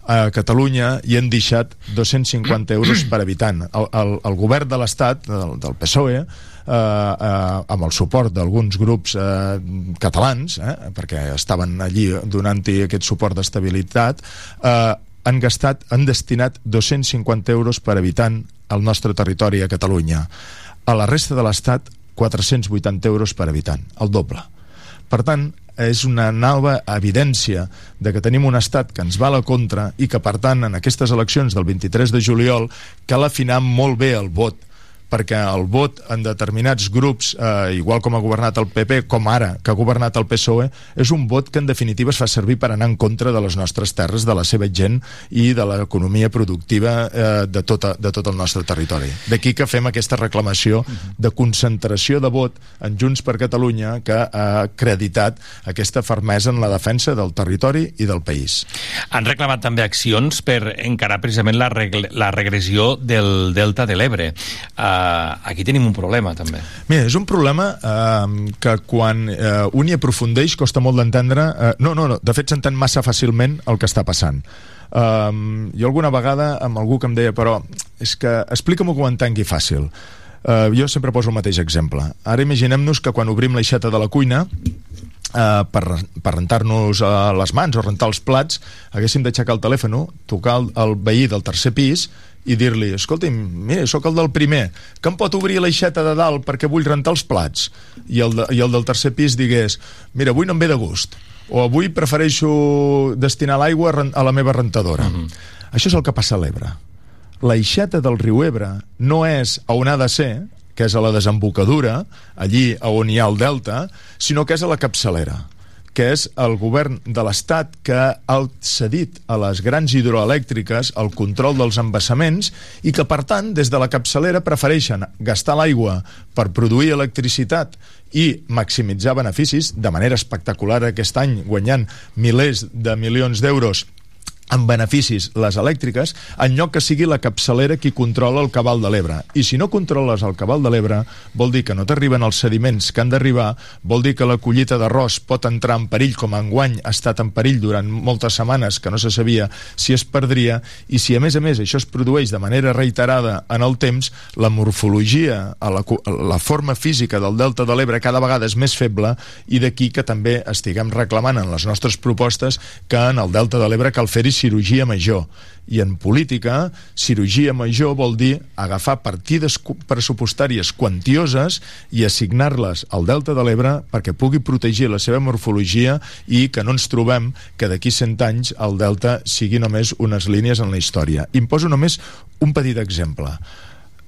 a Catalunya hi han deixat 250 euros per habitant. El, el, el govern de l'Estat, del, del PSOE, eh, eh, amb el suport d'alguns grups eh, catalans, eh, perquè estaven allí donant-hi aquest suport d'estabilitat, eh, han gastat, han destinat 250 euros per habitant al nostre territori a Catalunya. A la resta de l'Estat, 480 euros per habitant, el doble. Per tant, és una nova evidència de que tenim un estat que ens va a la contra i que, per tant, en aquestes eleccions del 23 de juliol cal afinar molt bé el vot perquè el vot en determinats grups, eh, igual com ha governat el PP, com ara que ha governat el PSOE, és un vot que en definitiva es fa servir per anar en contra de les nostres terres, de la seva gent i de l'economia productiva eh, de, tota, de tot el nostre territori. D'aquí que fem aquesta reclamació de concentració de vot en Junts per Catalunya que ha acreditat aquesta fermesa en la defensa del territori i del país. Han reclamat també accions per encarar precisament la, regle, la regressió del Delta de l'Ebre. Uh, aquí tenim un problema, també. Mira, és un problema eh, que quan eh, un hi aprofundeix costa molt d'entendre... Eh, no, no, no, de fet s'entén massa fàcilment el que està passant. Um, jo alguna vegada amb algú que em deia però és que explica-m'ho ho entengui fàcil uh, jo sempre poso el mateix exemple ara imaginem-nos que quan obrim l'aixeta de la cuina Uh, per, per rentar-nos uh, les mans o rentar els plats haguéssim d'aixecar el telèfon, tocar el, el veí del tercer pis i dir-li, escolti'm, mira, sóc el del primer, que em pot obrir l'aixeta de dalt perquè vull rentar els plats? I el, de, I el del tercer pis digués, mira, avui no em ve de gust, o avui prefereixo destinar l'aigua a la meva rentadora. Mm -hmm. Això és el que passa a l'Ebre. L'aixeta del riu Ebre no és on ha de ser, que és a la desembocadura, allí on hi ha el delta, sinó que és a la capçalera que és el govern de l'Estat que ha cedit a les grans hidroelèctriques el control dels embassaments i que, per tant, des de la capçalera prefereixen gastar l'aigua per produir electricitat i maximitzar beneficis de manera espectacular aquest any, guanyant milers de milions d'euros amb beneficis les elèctriques, en lloc que sigui la capçalera qui controla el cabal de l'Ebre. I si no controles el cabal de l'Ebre, vol dir que no t'arriben els sediments que han d'arribar, vol dir que la collita d'arròs pot entrar en perill, com enguany ha estat en perill durant moltes setmanes, que no se sabia si es perdria, i si a més a més això es produeix de manera reiterada en el temps, la morfologia, la, la forma física del delta de l'Ebre cada vegada és més feble, i d'aquí que també estiguem reclamant en les nostres propostes que en el delta de l'Ebre cal fer-hi cirurgia major. I en política, cirurgia major vol dir agafar partides pressupostàries quantioses i assignar-les al Delta de l'Ebre perquè pugui protegir la seva morfologia i que no ens trobem que d'aquí 100 anys el Delta sigui només unes línies en la història. I poso només un petit exemple.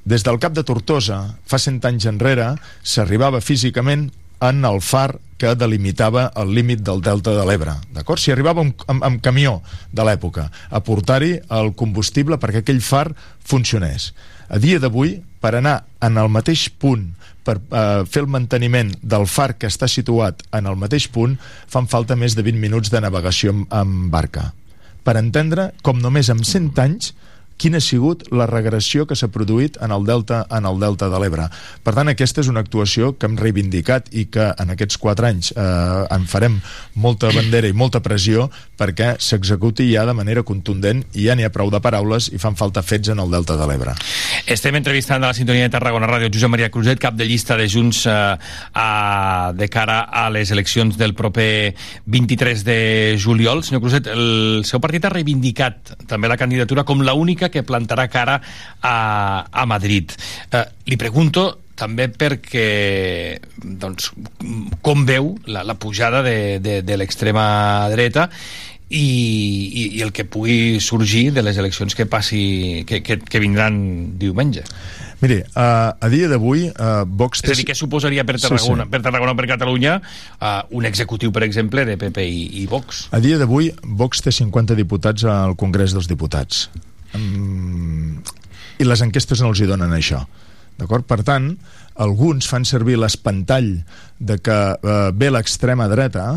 Des del cap de Tortosa, fa 100 anys enrere, s'arribava físicament en el far que delimitava el límit del delta de l'Ebre. D'acord? S'hi arribava amb, amb, amb camió de l'època a portar-hi el combustible perquè aquell far funcionés. A dia d'avui, per anar en el mateix punt per eh, fer el manteniment del far que està situat en el mateix punt, fan falta més de 20 minuts de navegació amb, amb barca. Per entendre com només amb 100 anys quina ha sigut la regressió que s'ha produït en el delta en el delta de l'Ebre. Per tant, aquesta és una actuació que hem reivindicat i que en aquests quatre anys eh, en farem molta bandera i molta pressió perquè s'executi ja de manera contundent i ja n'hi ha prou de paraules i fan falta fets en el delta de l'Ebre. Estem entrevistant a la sintonia de Tarragona Ràdio Josep Maria Cruzet, cap de llista de Junts eh, a, de cara a les eleccions del proper 23 de juliol. Senyor Cruzet, el seu partit ha reivindicat també la candidatura com la que plantarà cara a, a Madrid. Eh, li pregunto també perquè doncs, com veu la, la pujada de, de, de l'extrema dreta i, i, i el que pugui sorgir de les eleccions que passi que, que, que vindran diumenge. Miri, uh, a dia d'avui uh, Vox... És a dir, què suposaria per Tarragona, Sí, sí. per Tarragona per Catalunya uh, un executiu, per exemple, de PP i, i Vox? A dia d'avui, Vox té 50 diputats al Congrés dels Diputats. I les enquestes no els hi donen això. D'acord? Per tant, alguns fan servir l'espantall de que eh, ve l'extrema dreta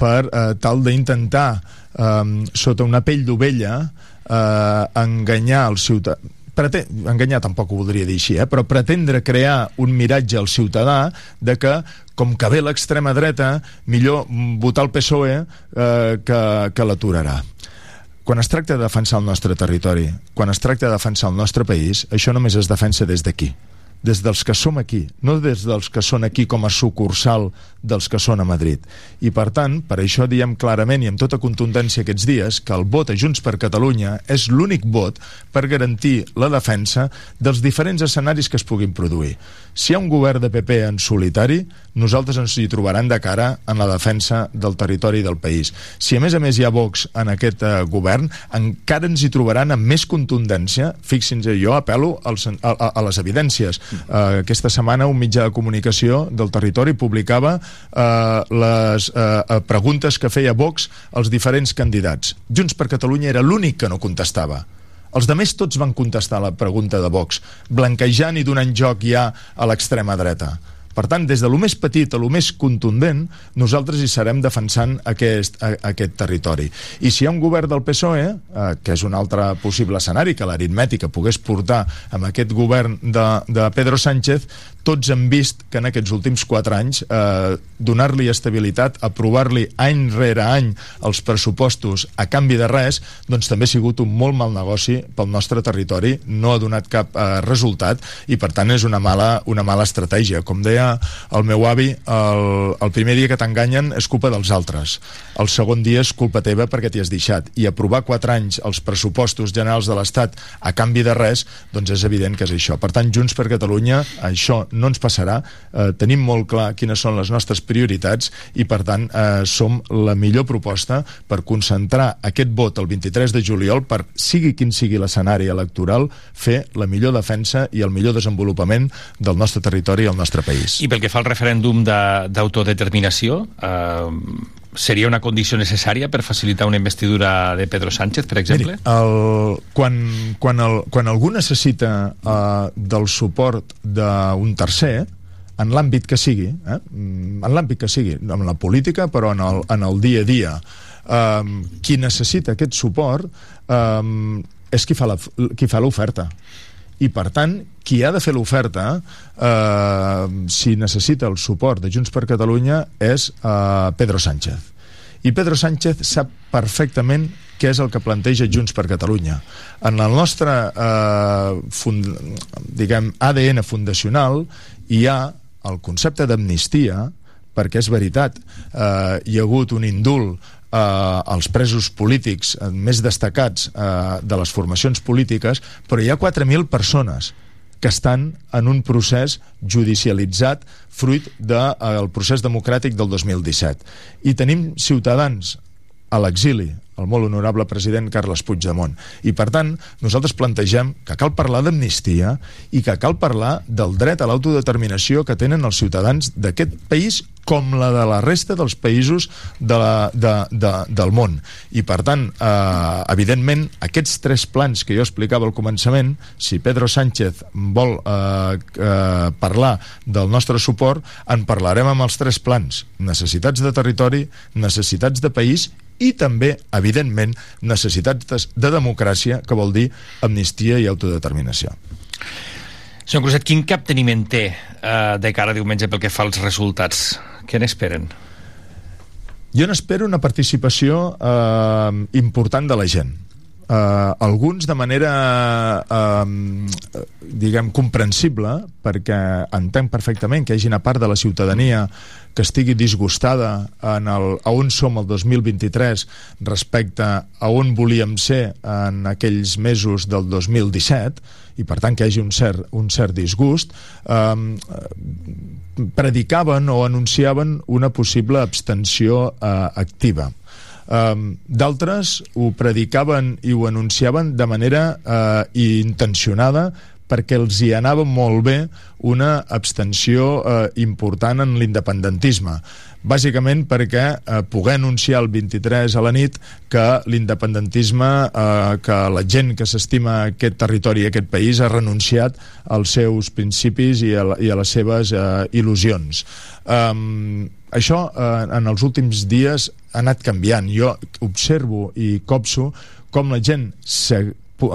per eh, tal d'intentar, eh, sota una pell d'ovella, eh, enganyar el ciutadà prete enganyar tampoc ho voldria dir així, eh? però pretendre crear un miratge al ciutadà de que com que ve l'extrema dreta, millor votar el PSOE eh, que, que l'aturarà. Quan es tracta de defensar el nostre territori, quan es tracta de defensar el nostre país, això només es defensa des d'aquí des dels que som aquí, no des dels que són aquí com a sucursal dels que són a Madrid. I per tant, per això diem clarament i amb tota contundència aquests dies que el vot a Junts per Catalunya és l'únic vot per garantir la defensa dels diferents escenaris que es puguin produir. Si hi ha un govern de PP en solitari, nosaltres ens hi trobaran de cara en la defensa del territori del país. Si a més a més hi ha Vox en aquest eh, govern, encara ens hi trobaran amb més contundència. Fixin-se, jo apel·lo als, a, a, les evidències. Uh, aquesta setmana un mitjà de comunicació del territori publicava uh, les uh, preguntes que feia Vox als diferents candidats. Junts per Catalunya era l'únic que no contestava. Els de més tots van contestar la pregunta de Vox, blanquejant i donant joc ja a l'extrema dreta. Per tant, des de lo més petit a lo més contundent, nosaltres hi serem defensant aquest, a, aquest territori. I si hi ha un govern del PSOE, eh, que és un altre possible escenari que l'aritmètica pogués portar amb aquest govern de, de Pedro Sánchez, tots hem vist que en aquests últims quatre anys eh, donar-li estabilitat, aprovar-li any rere any els pressupostos a canvi de res, doncs també ha sigut un molt mal negoci pel nostre territori, no ha donat cap eh, resultat i per tant és una mala, una mala estratègia. Com deia el meu avi, el, el primer dia que t'enganyen és culpa dels altres. El segon dia és culpa teva perquè t'hi has deixat. I aprovar quatre anys els pressupostos generals de l'Estat a canvi de res, doncs és evident que és això. Per tant, Junts per Catalunya, això no ens passarà. Eh, tenim molt clar quines són les nostres prioritats i, per tant, eh, som la millor proposta per concentrar aquest vot el 23 de juliol per, sigui quin sigui l'escenari electoral, fer la millor defensa i el millor desenvolupament del nostre territori i el nostre país. I pel que fa al referèndum de- d'autodeterminació, eh, seria una condició necessària per facilitar una investidura de Pedro Sánchez, per exemple? Miri, el, quan, quan, el, quan algú necessita uh, del suport d'un tercer, en l'àmbit que sigui, eh? mm, en l'àmbit que sigui, en la política, però en el, en el dia a dia, um, qui necessita aquest suport um, és qui fa l'oferta. I, per tant, qui ha de fer l'oferta, eh, si necessita el suport de Junts per Catalunya, és eh, Pedro Sánchez. I Pedro Sánchez sap perfectament què és el que planteja Junts per Catalunya. En el nostre eh, fund, diguem, ADN fundacional hi ha el concepte d'amnistia perquè és veritat, eh, hi ha hagut un indult eh, els presos polítics més destacats eh, de les formacions polítiques, però hi ha 4.000 persones que estan en un procés judicialitzat fruit del de, eh, procés democràtic del 2017. I tenim ciutadans a l'exili, el molt honorable president Carles Puigdemont. I, per tant, nosaltres plantegem que cal parlar d'amnistia i que cal parlar del dret a l'autodeterminació que tenen els ciutadans d'aquest país com la de la resta dels països de la, de, de, del món. I, per tant, eh, evidentment, aquests tres plans que jo explicava al començament, si Pedro Sánchez vol eh, eh, parlar del nostre suport, en parlarem amb els tres plans. Necessitats de territori, necessitats de país i també, evidentment, necessitats de, de democràcia, que vol dir amnistia i autodeterminació. Senyor Cruzet, quin capteniment té eh, de cara a diumenge pel que fa als resultats? Què n'esperen? Jo n'espero una participació eh, important de la gent. Uh, alguns de manera uh, diguem comprensible perquè entenc perfectament que hi hagi una part de la ciutadania que estigui disgustada en el, a on som el 2023 respecte a on volíem ser en aquells mesos del 2017 i per tant que hi hagi un cert, un cert disgust um, predicaven o anunciaven una possible abstenció uh, activa Um, D'altres ho predicaven i ho anunciaven de manera uh, intencionada perquè els hi anava molt bé una abstenció eh, important en l'independentisme bàsicament perquè eh, poder anunciar el 23 a la nit que l'independentisme, eh, que la gent que s'estima aquest territori i aquest país ha renunciat als seus principis i a, i a les seves eh, il·lusions. Um, això eh, en els últims dies ha anat canviant. Jo observo i copso com la gent se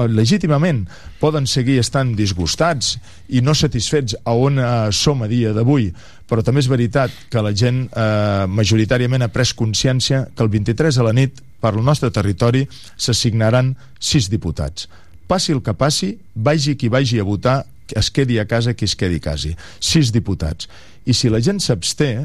legítimament poden seguir estant disgustats i no satisfets a on eh, som a dia d'avui, però també és veritat que la gent eh, majoritàriament ha pres consciència que el 23 a la nit per al nostre territori s'assignaran sis diputats. Passi el que passi, vagi qui vagi a votar, es quedi a casa qui es quedi casa. Sis diputats. I si la gent s'absté,